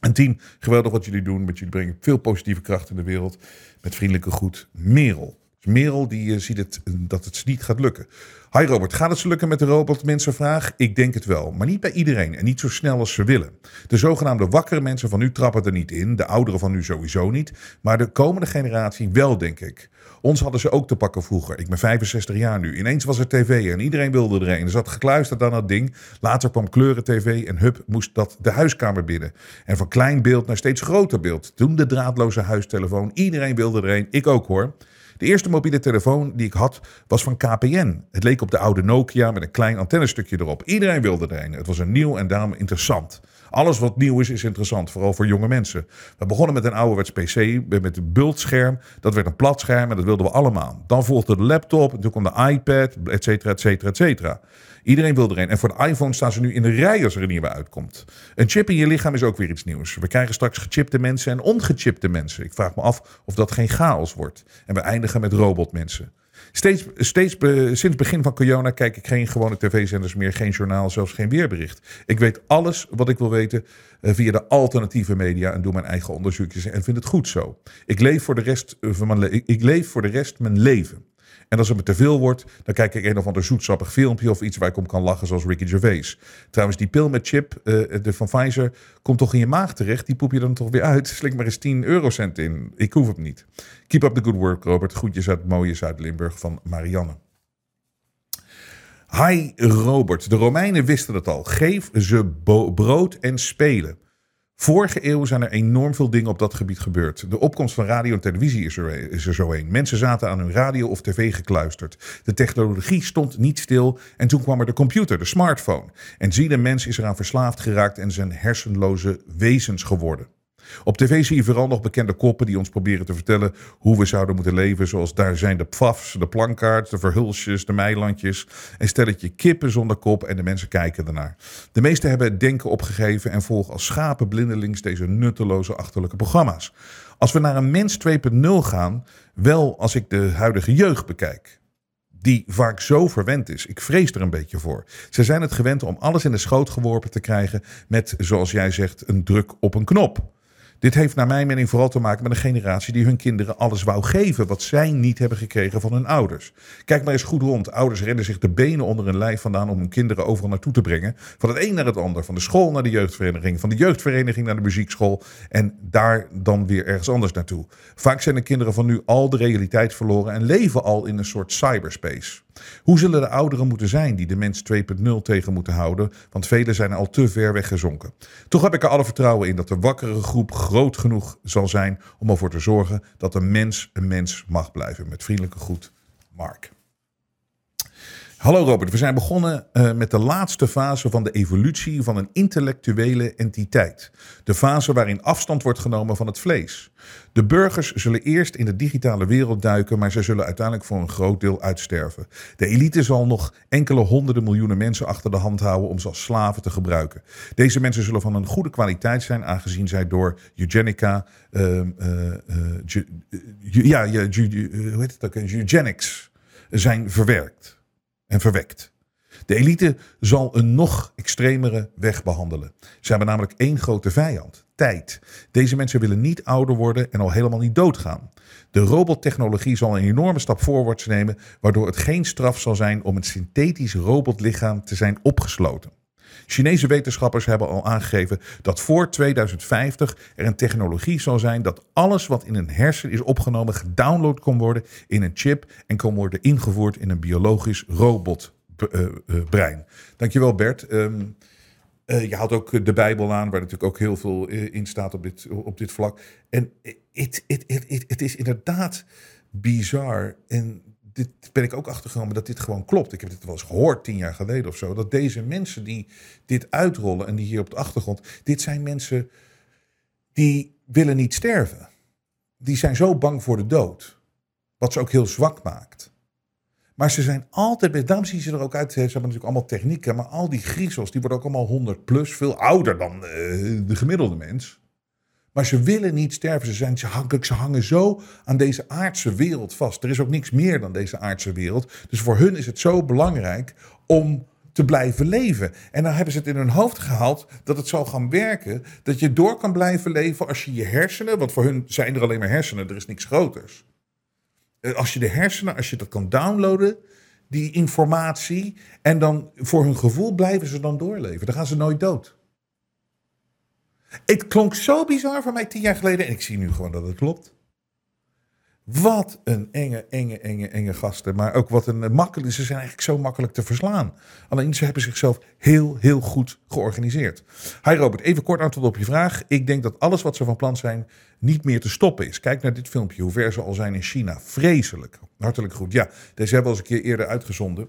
En team, geweldig wat jullie doen. Met jullie brengen veel positieve kracht in de wereld. Met vriendelijke groet, Merel. Dus Merel die eh, ziet het, eh, dat het niet gaat lukken. Hi Robert, gaat het zo lukken met de robot mensenvraag? Ik denk het wel, maar niet bij iedereen en niet zo snel als ze willen. De zogenaamde wakkere mensen van nu trappen er niet in, de ouderen van nu sowieso niet, maar de komende generatie wel, denk ik. Ons hadden ze ook te pakken vroeger. Ik ben 65 jaar nu. Ineens was er tv en iedereen wilde er een. Er zat gekluisterd aan dat ding. Later kwam kleuren tv en hup moest dat de huiskamer binnen. En van klein beeld naar steeds groter beeld. Toen de draadloze huistelefoon. Iedereen wilde er een. Ik ook hoor. De eerste mobiele telefoon die ik had was van KPN. Het leek op de oude Nokia met een klein antennestukje erop. Iedereen wilde er een. Het was een nieuw en daarom interessant. Alles wat nieuw is, is interessant, vooral voor jonge mensen. We begonnen met een ouderwets PC met een bultscherm. Dat werd een plat scherm en dat wilden we allemaal. Dan volgde de laptop, en toen kwam de iPad, et cetera, et cetera, et cetera. Iedereen wil er een. En voor de iPhone staan ze nu in de rij als er een nieuwe uitkomt. Een chip in je lichaam is ook weer iets nieuws. We krijgen straks gechipte mensen en ongechipte mensen. Ik vraag me af of dat geen chaos wordt. En we eindigen met robotmensen. Steeds, steeds be- sinds begin van corona kijk ik geen gewone tv-zenders meer, geen journaal, zelfs geen weerbericht. Ik weet alles wat ik wil weten eh, via de alternatieve media en doe mijn eigen onderzoekjes en vind het goed zo. Ik leef voor de rest, eh, van mijn, ik leef voor de rest mijn leven. En als het me te veel wordt, dan kijk ik een of ander zoetsappig filmpje of iets waar ik om kan lachen, zoals Ricky Gervais. Trouwens, die pil met chip eh, de van Pfizer komt toch in je maag terecht. Die poep je dan toch weer uit. Slik maar eens 10 eurocent in. Ik hoef het niet. Keep up the good work, Robert. Groetjes uit mooie Zuid-Limburg van Marianne. Hi Robert, de Romeinen wisten het al. Geef ze brood en spelen. Vorige eeuw zijn er enorm veel dingen op dat gebied gebeurd. De opkomst van radio en televisie is er, zo een. Mensen zaten aan hun radio of tv gekluisterd. De technologie stond niet stil en toen kwam er de computer, de smartphone. En zie de mens is eraan verslaafd geraakt en zijn hersenloze wezens geworden. Op tv zie je vooral nog bekende koppen die ons proberen te vertellen hoe we zouden moeten leven. Zoals daar zijn de pfafs, de plankaards, de verhulsjes, de meilandjes. Een stelletje kippen zonder kop en de mensen kijken ernaar. De meesten hebben het denken opgegeven en volgen als schapen blindelings deze nutteloze achterlijke programma's. Als we naar een mens 2.0 gaan, wel als ik de huidige jeugd bekijk die vaak zo verwend is. Ik vrees er een beetje voor. Ze zijn het gewend om alles in de schoot geworpen te krijgen met, zoals jij zegt, een druk op een knop. Dit heeft naar mijn mening vooral te maken met een generatie die hun kinderen alles wou geven wat zij niet hebben gekregen van hun ouders. Kijk maar eens goed rond. Ouders rennen zich de benen onder hun lijf vandaan om hun kinderen overal naartoe te brengen. Van het een naar het ander. Van de school naar de jeugdvereniging. Van de jeugdvereniging naar de muziekschool. En daar dan weer ergens anders naartoe. Vaak zijn de kinderen van nu al de realiteit verloren en leven al in een soort cyberspace. Hoe zullen de ouderen moeten zijn die de mens 2.0 tegen moeten houden? Want velen zijn al te ver weggezonken. Toch heb ik er alle vertrouwen in dat de wakkere groep groot genoeg zal zijn om ervoor te zorgen dat een mens een mens mag blijven. Met vriendelijke groet, Mark. Hallo Robert, we zijn begonnen uh, met de laatste fase van de evolutie van een intellectuele entiteit. De fase waarin afstand wordt genomen van het vlees. De burgers zullen eerst in de digitale wereld duiken, maar ze zullen uiteindelijk voor een groot deel uitsterven. De elite zal nog enkele honderden miljoenen mensen achter de hand houden om ze als slaven te gebruiken. Deze mensen zullen van een goede kwaliteit zijn, aangezien zij door eugenica, uh, uh, ja, ja, hoe heet het ook, eugenics zijn verwerkt en verwekt. De elite zal een nog extremere weg behandelen. Ze hebben namelijk één grote vijand: tijd. Deze mensen willen niet ouder worden en al helemaal niet doodgaan. De robottechnologie zal een enorme stap voorwaarts nemen, waardoor het geen straf zal zijn om een synthetisch robotlichaam te zijn opgesloten. Chinese wetenschappers hebben al aangegeven dat voor 2050 er een technologie zal zijn dat alles wat in een hersen is opgenomen gedownload kon worden in een chip en kan worden ingevoerd in een biologisch robotbrein. Uh, Dankjewel Bert. Um, uh, je haalt ook de Bijbel aan, waar natuurlijk ook heel veel in staat op dit, op dit vlak. En het is inderdaad bizar. En dit ben ik ook achtergekomen dat dit gewoon klopt. Ik heb dit wel eens gehoord tien jaar geleden of zo. Dat deze mensen die dit uitrollen en die hier op de achtergrond. Dit zijn mensen die willen niet sterven. Die zijn zo bang voor de dood. Wat ze ook heel zwak maakt. Maar ze zijn altijd, daarom zien ze er ook uit. Ze hebben natuurlijk allemaal technieken. Maar al die griezels, die worden ook allemaal 100 plus. Veel ouder dan uh, de gemiddelde mens. Maar ze willen niet sterven. Ze, zijn, ze, hangen, ze hangen zo aan deze aardse wereld vast. Er is ook niks meer dan deze aardse wereld. Dus voor hun is het zo belangrijk om te blijven leven. En dan hebben ze het in hun hoofd gehaald dat het zal gaan werken. Dat je door kan blijven leven als je je hersenen, want voor hun zijn er alleen maar hersenen, er is niks groters. Eh, als je de hersenen, als je dat kan downloaden, die informatie, en dan voor hun gevoel blijven ze dan doorleven. Dan gaan ze nooit dood. Het klonk zo bizar voor mij tien jaar geleden. En ik zie nu gewoon dat het klopt. Wat een enge, enge, enge, enge gasten. Maar ook wat een makkelijke. Ze zijn eigenlijk zo makkelijk te verslaan. Alleen ze hebben zichzelf heel, heel goed georganiseerd. Hi Robert, even kort antwoord op je vraag. Ik denk dat alles wat ze van plan zijn niet meer te stoppen is. Kijk naar dit filmpje, hoe ver ze al zijn in China. Vreselijk. Hartelijk goed. Ja, deze hebben we al eens een keer eerder uitgezonden.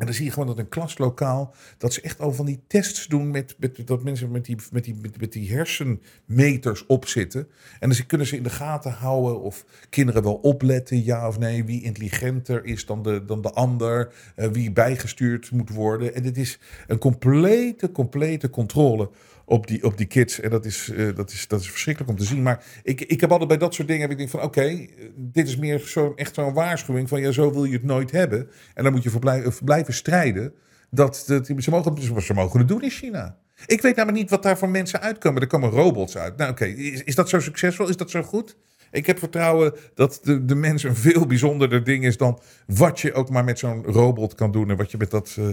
En dan zie je gewoon dat een klaslokaal, dat ze echt al van die tests doen met, dat mensen met die, met, die, met, die hersenmeters opzitten. En dan kunnen ze in de gaten houden of kinderen wel opletten, ja of nee, wie intelligenter is dan de, dan de ander, uh, wie bijgestuurd moet worden. En dit is een complete, complete controle op die, op die kids. En dat is, uh, dat, is, dat is verschrikkelijk om te zien. Maar ik, ik heb altijd bij dat soort dingen, heb ik denk van oké, dit is meer zo, echt zo'n waarschuwing van ja, zo wil je het nooit hebben. En dan moet je voor blijven, blijven strijden. Dat, ze, mogen, ze mogen het doen in China. Ik weet namelijk niet wat daar voor mensen uitkomen. Er komen robots uit. Nou oké, is, is dat zo succesvol? Is dat zo goed? Ik heb vertrouwen dat de, de mens een veel bijzonderder ding is dan wat je ook maar met zo'n robot kan doen. En wat je met dat, uh,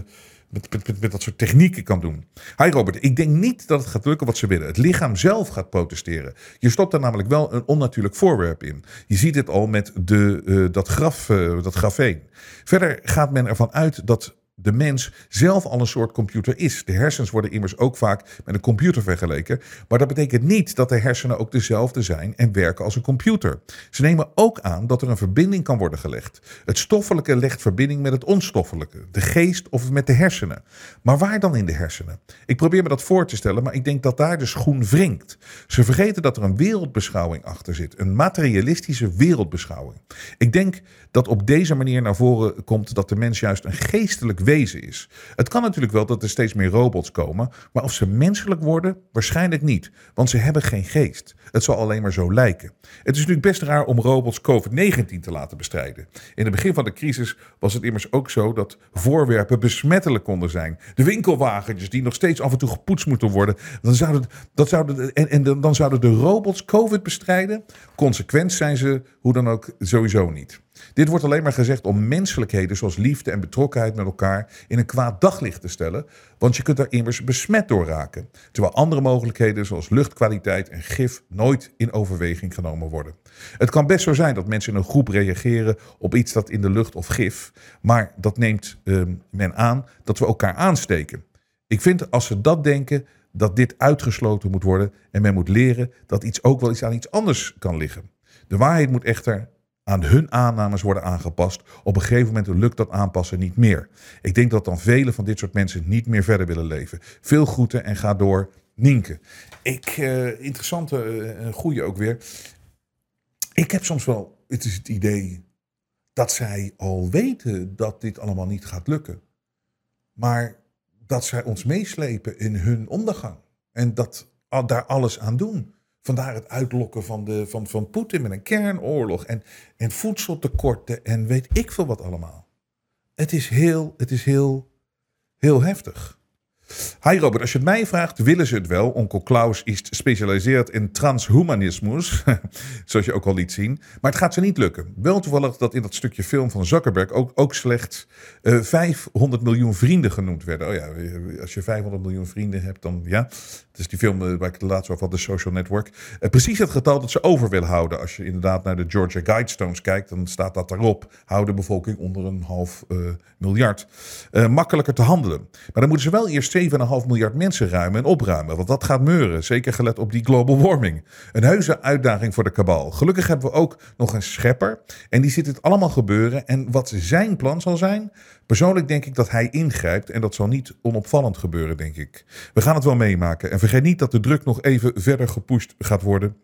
met, dat soort technieken kan doen. Hi Robert, ik denk niet dat het gaat lukken wat ze willen. Het lichaam zelf gaat protesteren. Je stopt er namelijk wel een onnatuurlijk voorwerp in. Je ziet dit al met de, uh, dat, graf, uh, dat grafeen. Verder gaat men ervan uit dat de mens zelf al een soort computer is. De hersens worden immers ook vaak met een computer vergeleken. Maar dat betekent niet dat de hersenen ook dezelfde zijn en werken als een computer. Ze nemen ook aan dat er een verbinding kan worden gelegd. Het stoffelijke legt verbinding met het onstoffelijke, de geest of met de hersenen. Maar waar dan in de hersenen? Ik probeer me dat voor te stellen, maar ik denk dat daar de schoen wringt. Ze vergeten dat er een wereldbeschouwing achter zit, een materialistische wereldbeschouwing. Ik denk dat op deze manier naar voren komt dat de mens juist een geestelijk is. Het kan natuurlijk wel dat er steeds meer robots komen, maar of ze menselijk worden, waarschijnlijk niet, want ze hebben geen geest. Het zal alleen maar zo lijken. Het is natuurlijk best raar om robots COVID-19 te laten bestrijden. In het begin van de crisis was het immers ook zo dat voorwerpen besmettelijk konden zijn. De winkelwagentjes die nog steeds af en toe gepoetst moeten worden. Dan zouden, dat zouden, en, en dan zouden de robots COVID bestrijden. Consequent zijn ze hoe dan ook sowieso niet. Dit wordt alleen maar gezegd om menselijkheden zoals liefde en betrokkenheid met elkaar in een kwaad daglicht te stellen, want je kunt daar immers besmet door raken, terwijl andere mogelijkheden zoals luchtkwaliteit en gif nooit in overweging genomen worden. Het kan best zo zijn dat mensen in een groep reageren op iets dat in de lucht of gif, maar dat neemt uh, men aan dat we elkaar aansteken. Ik vind als ze dat denken, dat dit uitgesloten moet worden en men moet leren dat iets ook wel iets aan iets anders kan liggen. De waarheid moet echter aan hun aannames worden aangepast. Op een gegeven moment lukt dat aanpassen niet meer. Ik denk dat dan vele van dit soort mensen niet meer verder willen leven. Veel groeten en ga door. Nienke. Ik, uh, interessante, uh, goede ook weer. Ik heb soms wel het, is het idee dat zij al weten dat dit allemaal niet gaat lukken. Maar dat zij ons meeslepen in hun ondergang. En dat daar alles aan doen. Vandaar het uitlokken van, de, van, van Poetin met een kernoorlog en, en voedseltekorten en weet ik veel wat allemaal. Het is heel, het is heel, heel heftig. Hi Robert, als je het mij vraagt, willen ze het wel. Onkel Klaus is specialiseerd in transhumanismus, zoals je ook al liet zien. Maar het gaat ze niet lukken. Wel toevallig dat in dat stukje film van Zuckerberg ook, ook slechts uh, 500 miljoen vrienden genoemd werden. Oh ja, als je 500 miljoen vrienden hebt, dan ja. Het is die film uh, waar ik het laatst over had, de Social Network. Precies het getal dat ze over willen houden. Als je inderdaad naar de Georgia Guidestones kijkt, dan staat dat daarop. Hou de bevolking onder een half miljard. makkelijker te handelen. Maar dan moeten ze wel eerst 7,5 miljard mensen ruimen en opruimen. Want dat gaat meuren, zeker gelet op die global warming. Een heuse uitdaging voor de kabal. Gelukkig hebben we ook nog een schepper. En die ziet het allemaal gebeuren. En wat zijn plan zal zijn? Persoonlijk denk ik dat hij ingrijpt. En dat zal niet onopvallend gebeuren, denk ik. We gaan het wel meemaken. En vergeet niet dat de druk nog even verder gepusht gaat worden.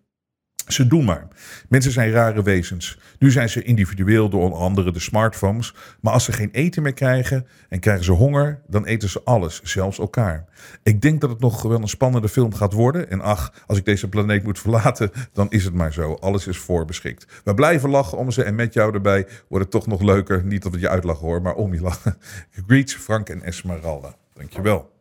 Ze doen maar. Mensen zijn rare wezens. Nu zijn ze individueel door onder andere de smartphones. Maar als ze geen eten meer krijgen en krijgen ze honger, dan eten ze alles, zelfs elkaar. Ik denk dat het nog wel een spannende film gaat worden. En ach, als ik deze planeet moet verlaten, dan is het maar zo. Alles is voorbeschikt. We blijven lachen om ze en met jou erbij wordt het toch nog leuker. Niet dat we je uitlachen hoor, maar om je lachen. Greets, Frank en Esmeralda. Dankjewel.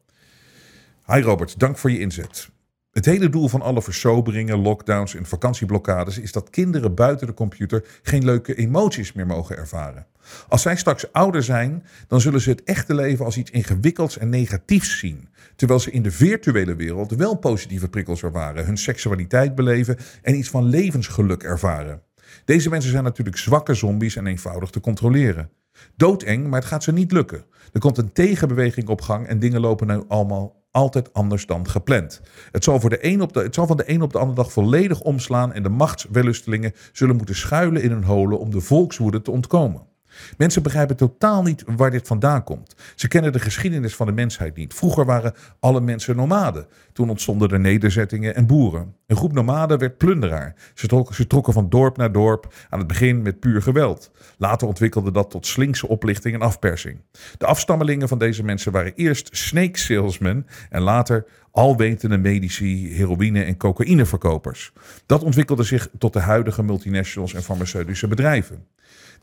Hi Robert, dank voor je inzet. Het hele doel van alle versoberingen, lockdowns en vakantieblokkades is dat kinderen buiten de computer geen leuke emoties meer mogen ervaren. Als zij straks ouder zijn, dan zullen ze het echte leven als iets ingewikkelds en negatiefs zien. Terwijl ze in de virtuele wereld wel positieve prikkels ervaren, hun seksualiteit beleven en iets van levensgeluk ervaren. Deze mensen zijn natuurlijk zwakke zombies en eenvoudig te controleren. Doodeng, maar het gaat ze niet lukken. Er komt een tegenbeweging op gang en dingen lopen nu allemaal altijd anders dan gepland. Het zal, voor de op de, het zal van de een op de andere dag volledig omslaan en de machtswellustelingen zullen moeten schuilen in hun holen om de volkswoede te ontkomen. Mensen begrijpen totaal niet waar dit vandaan komt. Ze kennen de geschiedenis van de mensheid niet. Vroeger waren alle mensen nomaden. Toen ontstonden er nederzettingen en boeren. Een groep nomaden werd plunderaar. Ze trokken, van dorp naar dorp, aan het begin met puur geweld. Later ontwikkelde dat tot slinkse oplichting en afpersing. De afstammelingen van deze mensen waren eerst snake salesmen en later alwetende medici, heroïne en cocaïneverkopers. Dat ontwikkelde zich tot de huidige multinationals en farmaceutische bedrijven.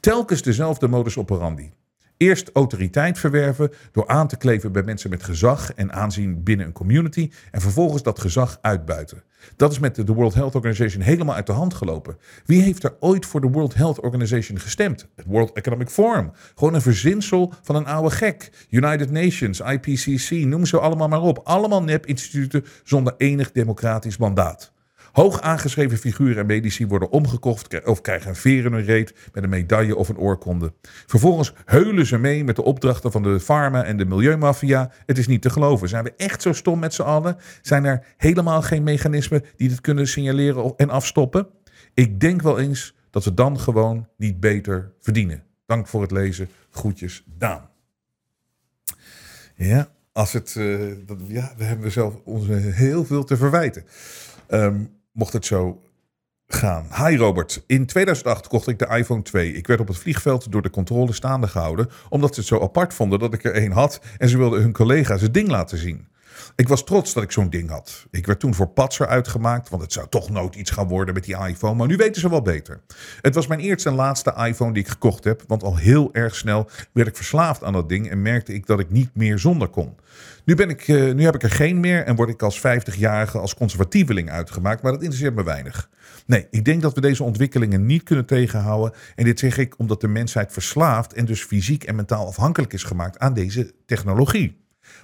Telkens dezelfde modus operandi. Eerst autoriteit verwerven door aan te kleven bij mensen met gezag en aanzien binnen een community en vervolgens dat gezag uitbuiten. Dat is met de World Health Organization helemaal uit de hand gelopen. Wie heeft er ooit voor de World Health Organization gestemd? Het World Economic Forum. Gewoon een verzinsel van een oude gek. United Nations, IPCC, noem ze allemaal maar op. Allemaal nep-instituten zonder enig democratisch mandaat. Hoog aangeschreven figuren en medici worden omgekocht of krijgen een veer reet met een medaille of een oorkonde. Vervolgens heulen ze mee met de opdrachten van de farma en de milieumafia. Het is niet te geloven. Zijn we echt zo stom met z'n allen? Zijn er helemaal geen mechanismen die dit kunnen signaleren en afstoppen? Ik denk wel eens dat we dan gewoon niet beter verdienen. Dank voor het lezen. Groetjes, Daan. Ja, als het, uh, dat, ja, we hebben zelf ons heel veel te verwijten. Um, mocht het zo gaan. Hi Robert, in 2008 kocht ik de iPhone 2. Ik werd op het vliegveld door de controle staande gehouden, omdat ze het zo apart vonden dat ik er een had en ze wilden hun collega's het ding laten zien. Ik was trots dat ik zo'n ding had. Ik werd toen voor patser uitgemaakt, want het zou toch nooit iets gaan worden met die iPhone, maar nu weten ze wel beter. Het was mijn eerste en laatste iPhone die ik gekocht heb, want al heel erg snel werd ik verslaafd aan dat ding en merkte ik dat ik niet meer zonder kon. Nu, ben ik, eh, nu heb ik er geen meer en word ik als 50-jarige als conservatieveling uitgemaakt, maar dat interesseert me weinig. Nee, ik denk dat we deze ontwikkelingen niet kunnen tegenhouden. En dit zeg ik omdat de mensheid verslaafd en dus fysiek en mentaal afhankelijk is gemaakt aan deze technologie.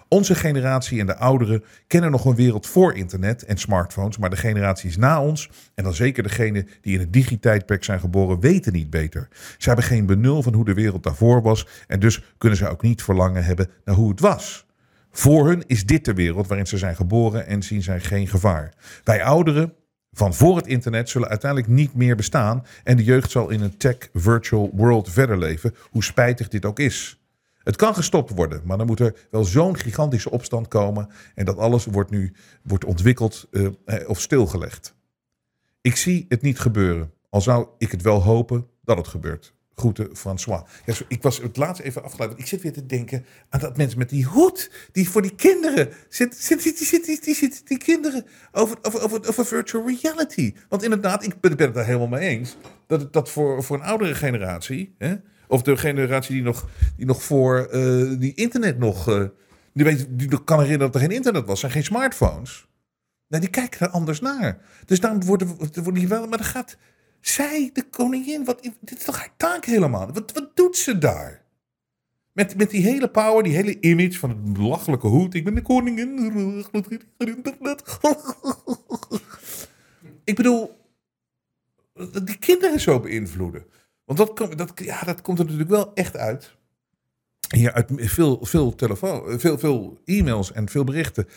Onze generatie en de ouderen kennen nog een wereld voor internet en smartphones, maar de generaties na ons, en dan zeker degenen die in het digitijdperk zijn geboren, weten niet beter. Ze hebben geen benul van hoe de wereld daarvoor was en dus kunnen ze ook niet verlangen hebben naar hoe het was. Voor hun is dit de wereld waarin ze zijn geboren en zien zij geen gevaar. Wij ouderen van voor het internet zullen uiteindelijk niet meer bestaan en de jeugd zal in een tech virtual world verder leven, hoe spijtig dit ook is. Het kan gestopt worden, maar dan moet er wel zo'n gigantische opstand komen en dat alles wordt nu wordt ontwikkeld uh, of stilgelegd. Ik zie het niet gebeuren, al zou ik het wel hopen dat het gebeurt. Groeten, François. Ik was het laatst even afgeleid. Ik zit weer te denken aan dat mensen met die hoed. Die voor die kinderen. Zit, zit, zit, zit, die, die, die, die kinderen over, over, over, over virtual reality. Want inderdaad, ik ben, ben het daar helemaal mee eens. Dat dat voor, voor een oudere generatie. Hè, of de generatie die nog, die nog voor uh, die internet nog. Uh, die, weet, die kan herinneren dat er geen internet was. zijn geen smartphones. Nee, die kijken er anders naar. Dus dan worden, worden die wel. Maar dat gaat zij, de koningin, wat, dit is toch haar taak helemaal? Wat, wat doet ze daar? Met, met die hele power, die hele image van het belachelijke hoed. Ik ben de koningin. Ik bedoel, die kinderen zo beïnvloeden. Want dat, dat, ja, dat komt er natuurlijk wel echt uit. Hier uit veel, veel, telefoon, veel, veel e-mails en veel berichten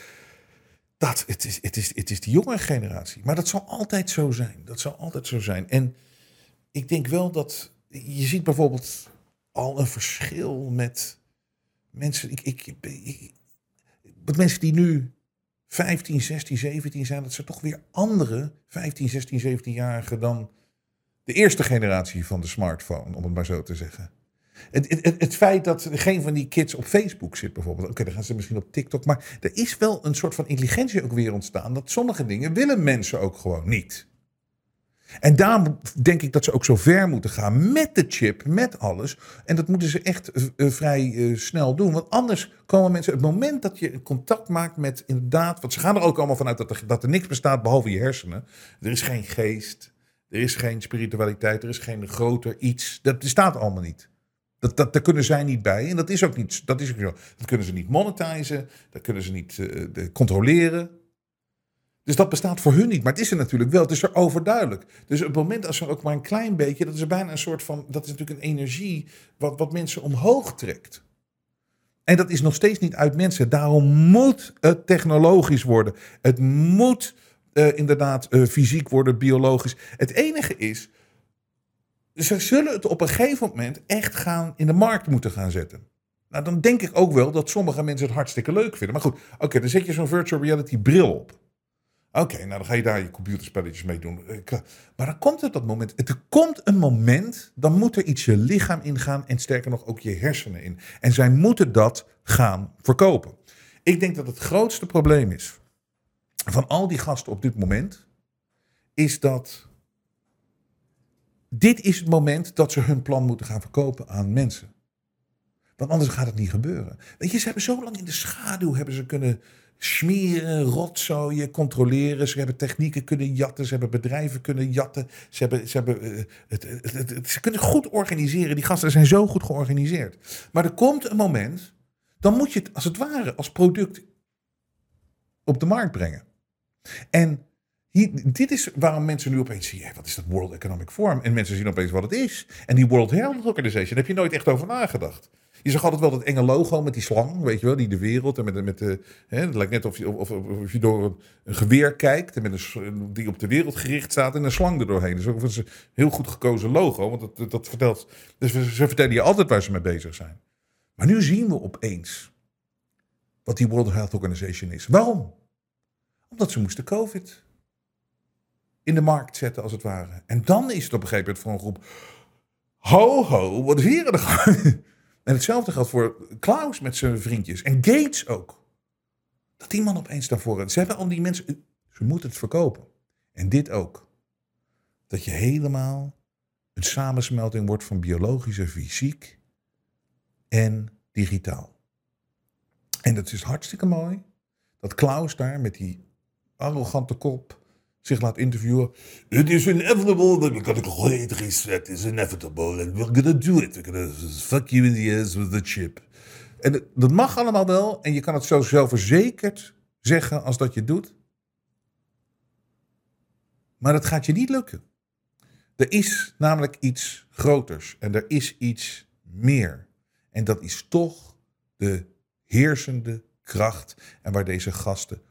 dat, het is, het, is, het is de jonge generatie. Maar dat zal altijd zo zijn. Dat zal altijd zo zijn. En ik denk wel dat. Je ziet bijvoorbeeld al een verschil met mensen. Ik, ik, ik, met mensen die nu 15, 16, 17 zijn. Dat zijn toch weer andere 15, 16, 17-jarigen dan de eerste generatie van de smartphone, om het maar zo te zeggen. Het, het, het, feit dat geen van die kids op Facebook zit bijvoorbeeld. Oké, dan gaan ze misschien op TikTok. Maar er is wel een soort van intelligentie ook weer ontstaan. Dat sommige dingen willen mensen ook gewoon niet. En daarom denk ik dat ze ook zo ver moeten gaan met de chip, met alles. En dat moeten ze echt uh, vrij uh, snel doen. Want anders komen mensen, het moment dat je contact maakt met inderdaad, want ze gaan er ook allemaal vanuit dat er, dat er niks bestaat behalve je hersenen. Er is geen geest, er is geen spiritualiteit, er is geen groter iets. Dat bestaat allemaal niet. Dat, dat, daar kunnen zij niet bij. En dat is ook niet, dat is ook zo. Dat kunnen ze niet monetizen. Dat kunnen ze niet uh, controleren. Dus dat bestaat voor hun niet. Maar het is er natuurlijk wel. Het is er overduidelijk. Dus op het moment als er ook maar een klein beetje. Dat is bijna een soort van. Dat is natuurlijk een energie. Wat, wat mensen omhoog trekt. En dat is nog steeds niet uit mensen. Daarom moet het technologisch worden. Het moet uh, inderdaad uh, fysiek worden, biologisch. Het enige is ze zullen het op een gegeven moment echt gaan in de markt moeten gaan zetten. Nou, dan denk ik ook wel dat sommige mensen het hartstikke leuk vinden. Maar goed, oké, dan zet je zo'n virtual reality bril op. Oké, nou dan ga je daar je computerspelletjes mee doen. Maar dan komt het dat moment. Er komt een moment, dan moet er iets je lichaam ingaan en sterker nog ook je hersenen in. En zij moeten dat gaan verkopen. Ik denk dat het grootste probleem is van al die gasten op dit moment, is dat dit is het moment dat ze hun plan moeten gaan verkopen aan mensen. Want anders gaat het niet gebeuren. Weet je, ze hebben zo lang in de schaduw hebben ze kunnen smeren, rotzooien, controleren. Ze hebben technieken kunnen jatten. Ze hebben bedrijven kunnen jatten. Ze, hebben, ze, hebben, het, het, ze kunnen goed organiseren. Die gasten zijn zo goed georganiseerd. Maar er komt een moment, dan moet je het als het ware als product op de markt brengen. En hier, dit is waarom mensen nu opeens zien, wat is dat World Economic Forum? En mensen zien opeens wat het is. En die World Health Organization, daar heb je nooit echt over nagedacht. Je zag altijd wel dat enge logo met die slang, weet je wel, die de wereld. En met, met de, hè, het lijkt net of je, of, of je door een, geweer kijkt. En met een, die op de wereld gericht staat en een slang er doorheen. Dus ook een heel goed gekozen logo. Want dat, dat vertelt. Dus ze vertellen je altijd waar ze mee bezig zijn. Maar nu zien we opeens wat die World Health Organization is. Waarom? Omdat ze moesten COVID in de markt zetten, als het ware. En dan is het op een gegeven moment voor een groep. Ho, ho, wat is hier aan de gang? En hetzelfde geldt voor Klaus met zijn vriendjes. En Gates ook. Dat die man opeens daarvoor. Ze hebben al die mensen. Ze moeten het verkopen. En dit ook. Dat je helemaal een samensmelting wordt van biologische fysiek en digitaal. En dat is hartstikke mooi. Dat Klaus daar met die arrogante kop zich laat interviewen. It is inevitable that we're gonna great reset. It's inevitable and we're gonna do it. We're gonna fuck you in the ass with the chip. En dat- mag allemaal wel. En je kan het zo zelfverzekerd zeggen als dat je doet. Maar dat gaat je niet lukken. Er is namelijk iets groters en er is iets meer. En dat is toch de heersende kracht en waar deze gasten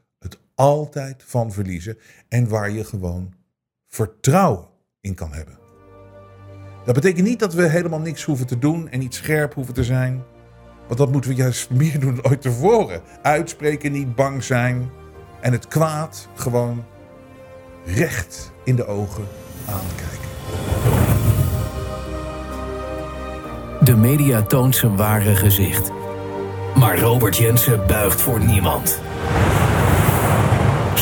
altijd van verliezen en waar je gewoon vertrouwen in kan hebben. Dat betekent niet dat we helemaal niks hoeven te doen en niet scherp hoeven te zijn. Want dat moeten we juist meer doen dan ooit tevoren. Uitspreken, niet bang zijn en het kwaad gewoon recht in de ogen aankijken. De media toont zijn ware gezicht. Maar Robert Jensen buigt voor niemand.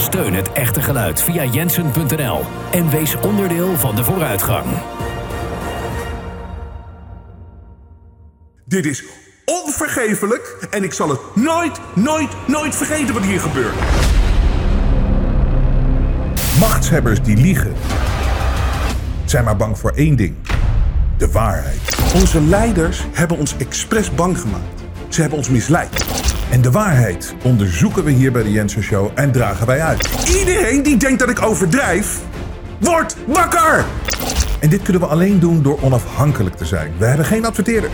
Steun het echte geluid via jensen.nl en wees onderdeel van de vooruitgang. Dit is onvergeeflijk en ik zal het nooit, nooit, nooit vergeten wat hier gebeurt. Machtshebbers die liegen zijn maar bang voor één ding: de waarheid. Onze leiders hebben ons expres bang gemaakt. Ze hebben ons misleid. En de waarheid onderzoeken we hier bij de Jensen Show en dragen wij uit. Iedereen die denkt dat ik overdrijf, wordt wakker! En dit kunnen we alleen doen door onafhankelijk te zijn. We hebben geen adverteerders.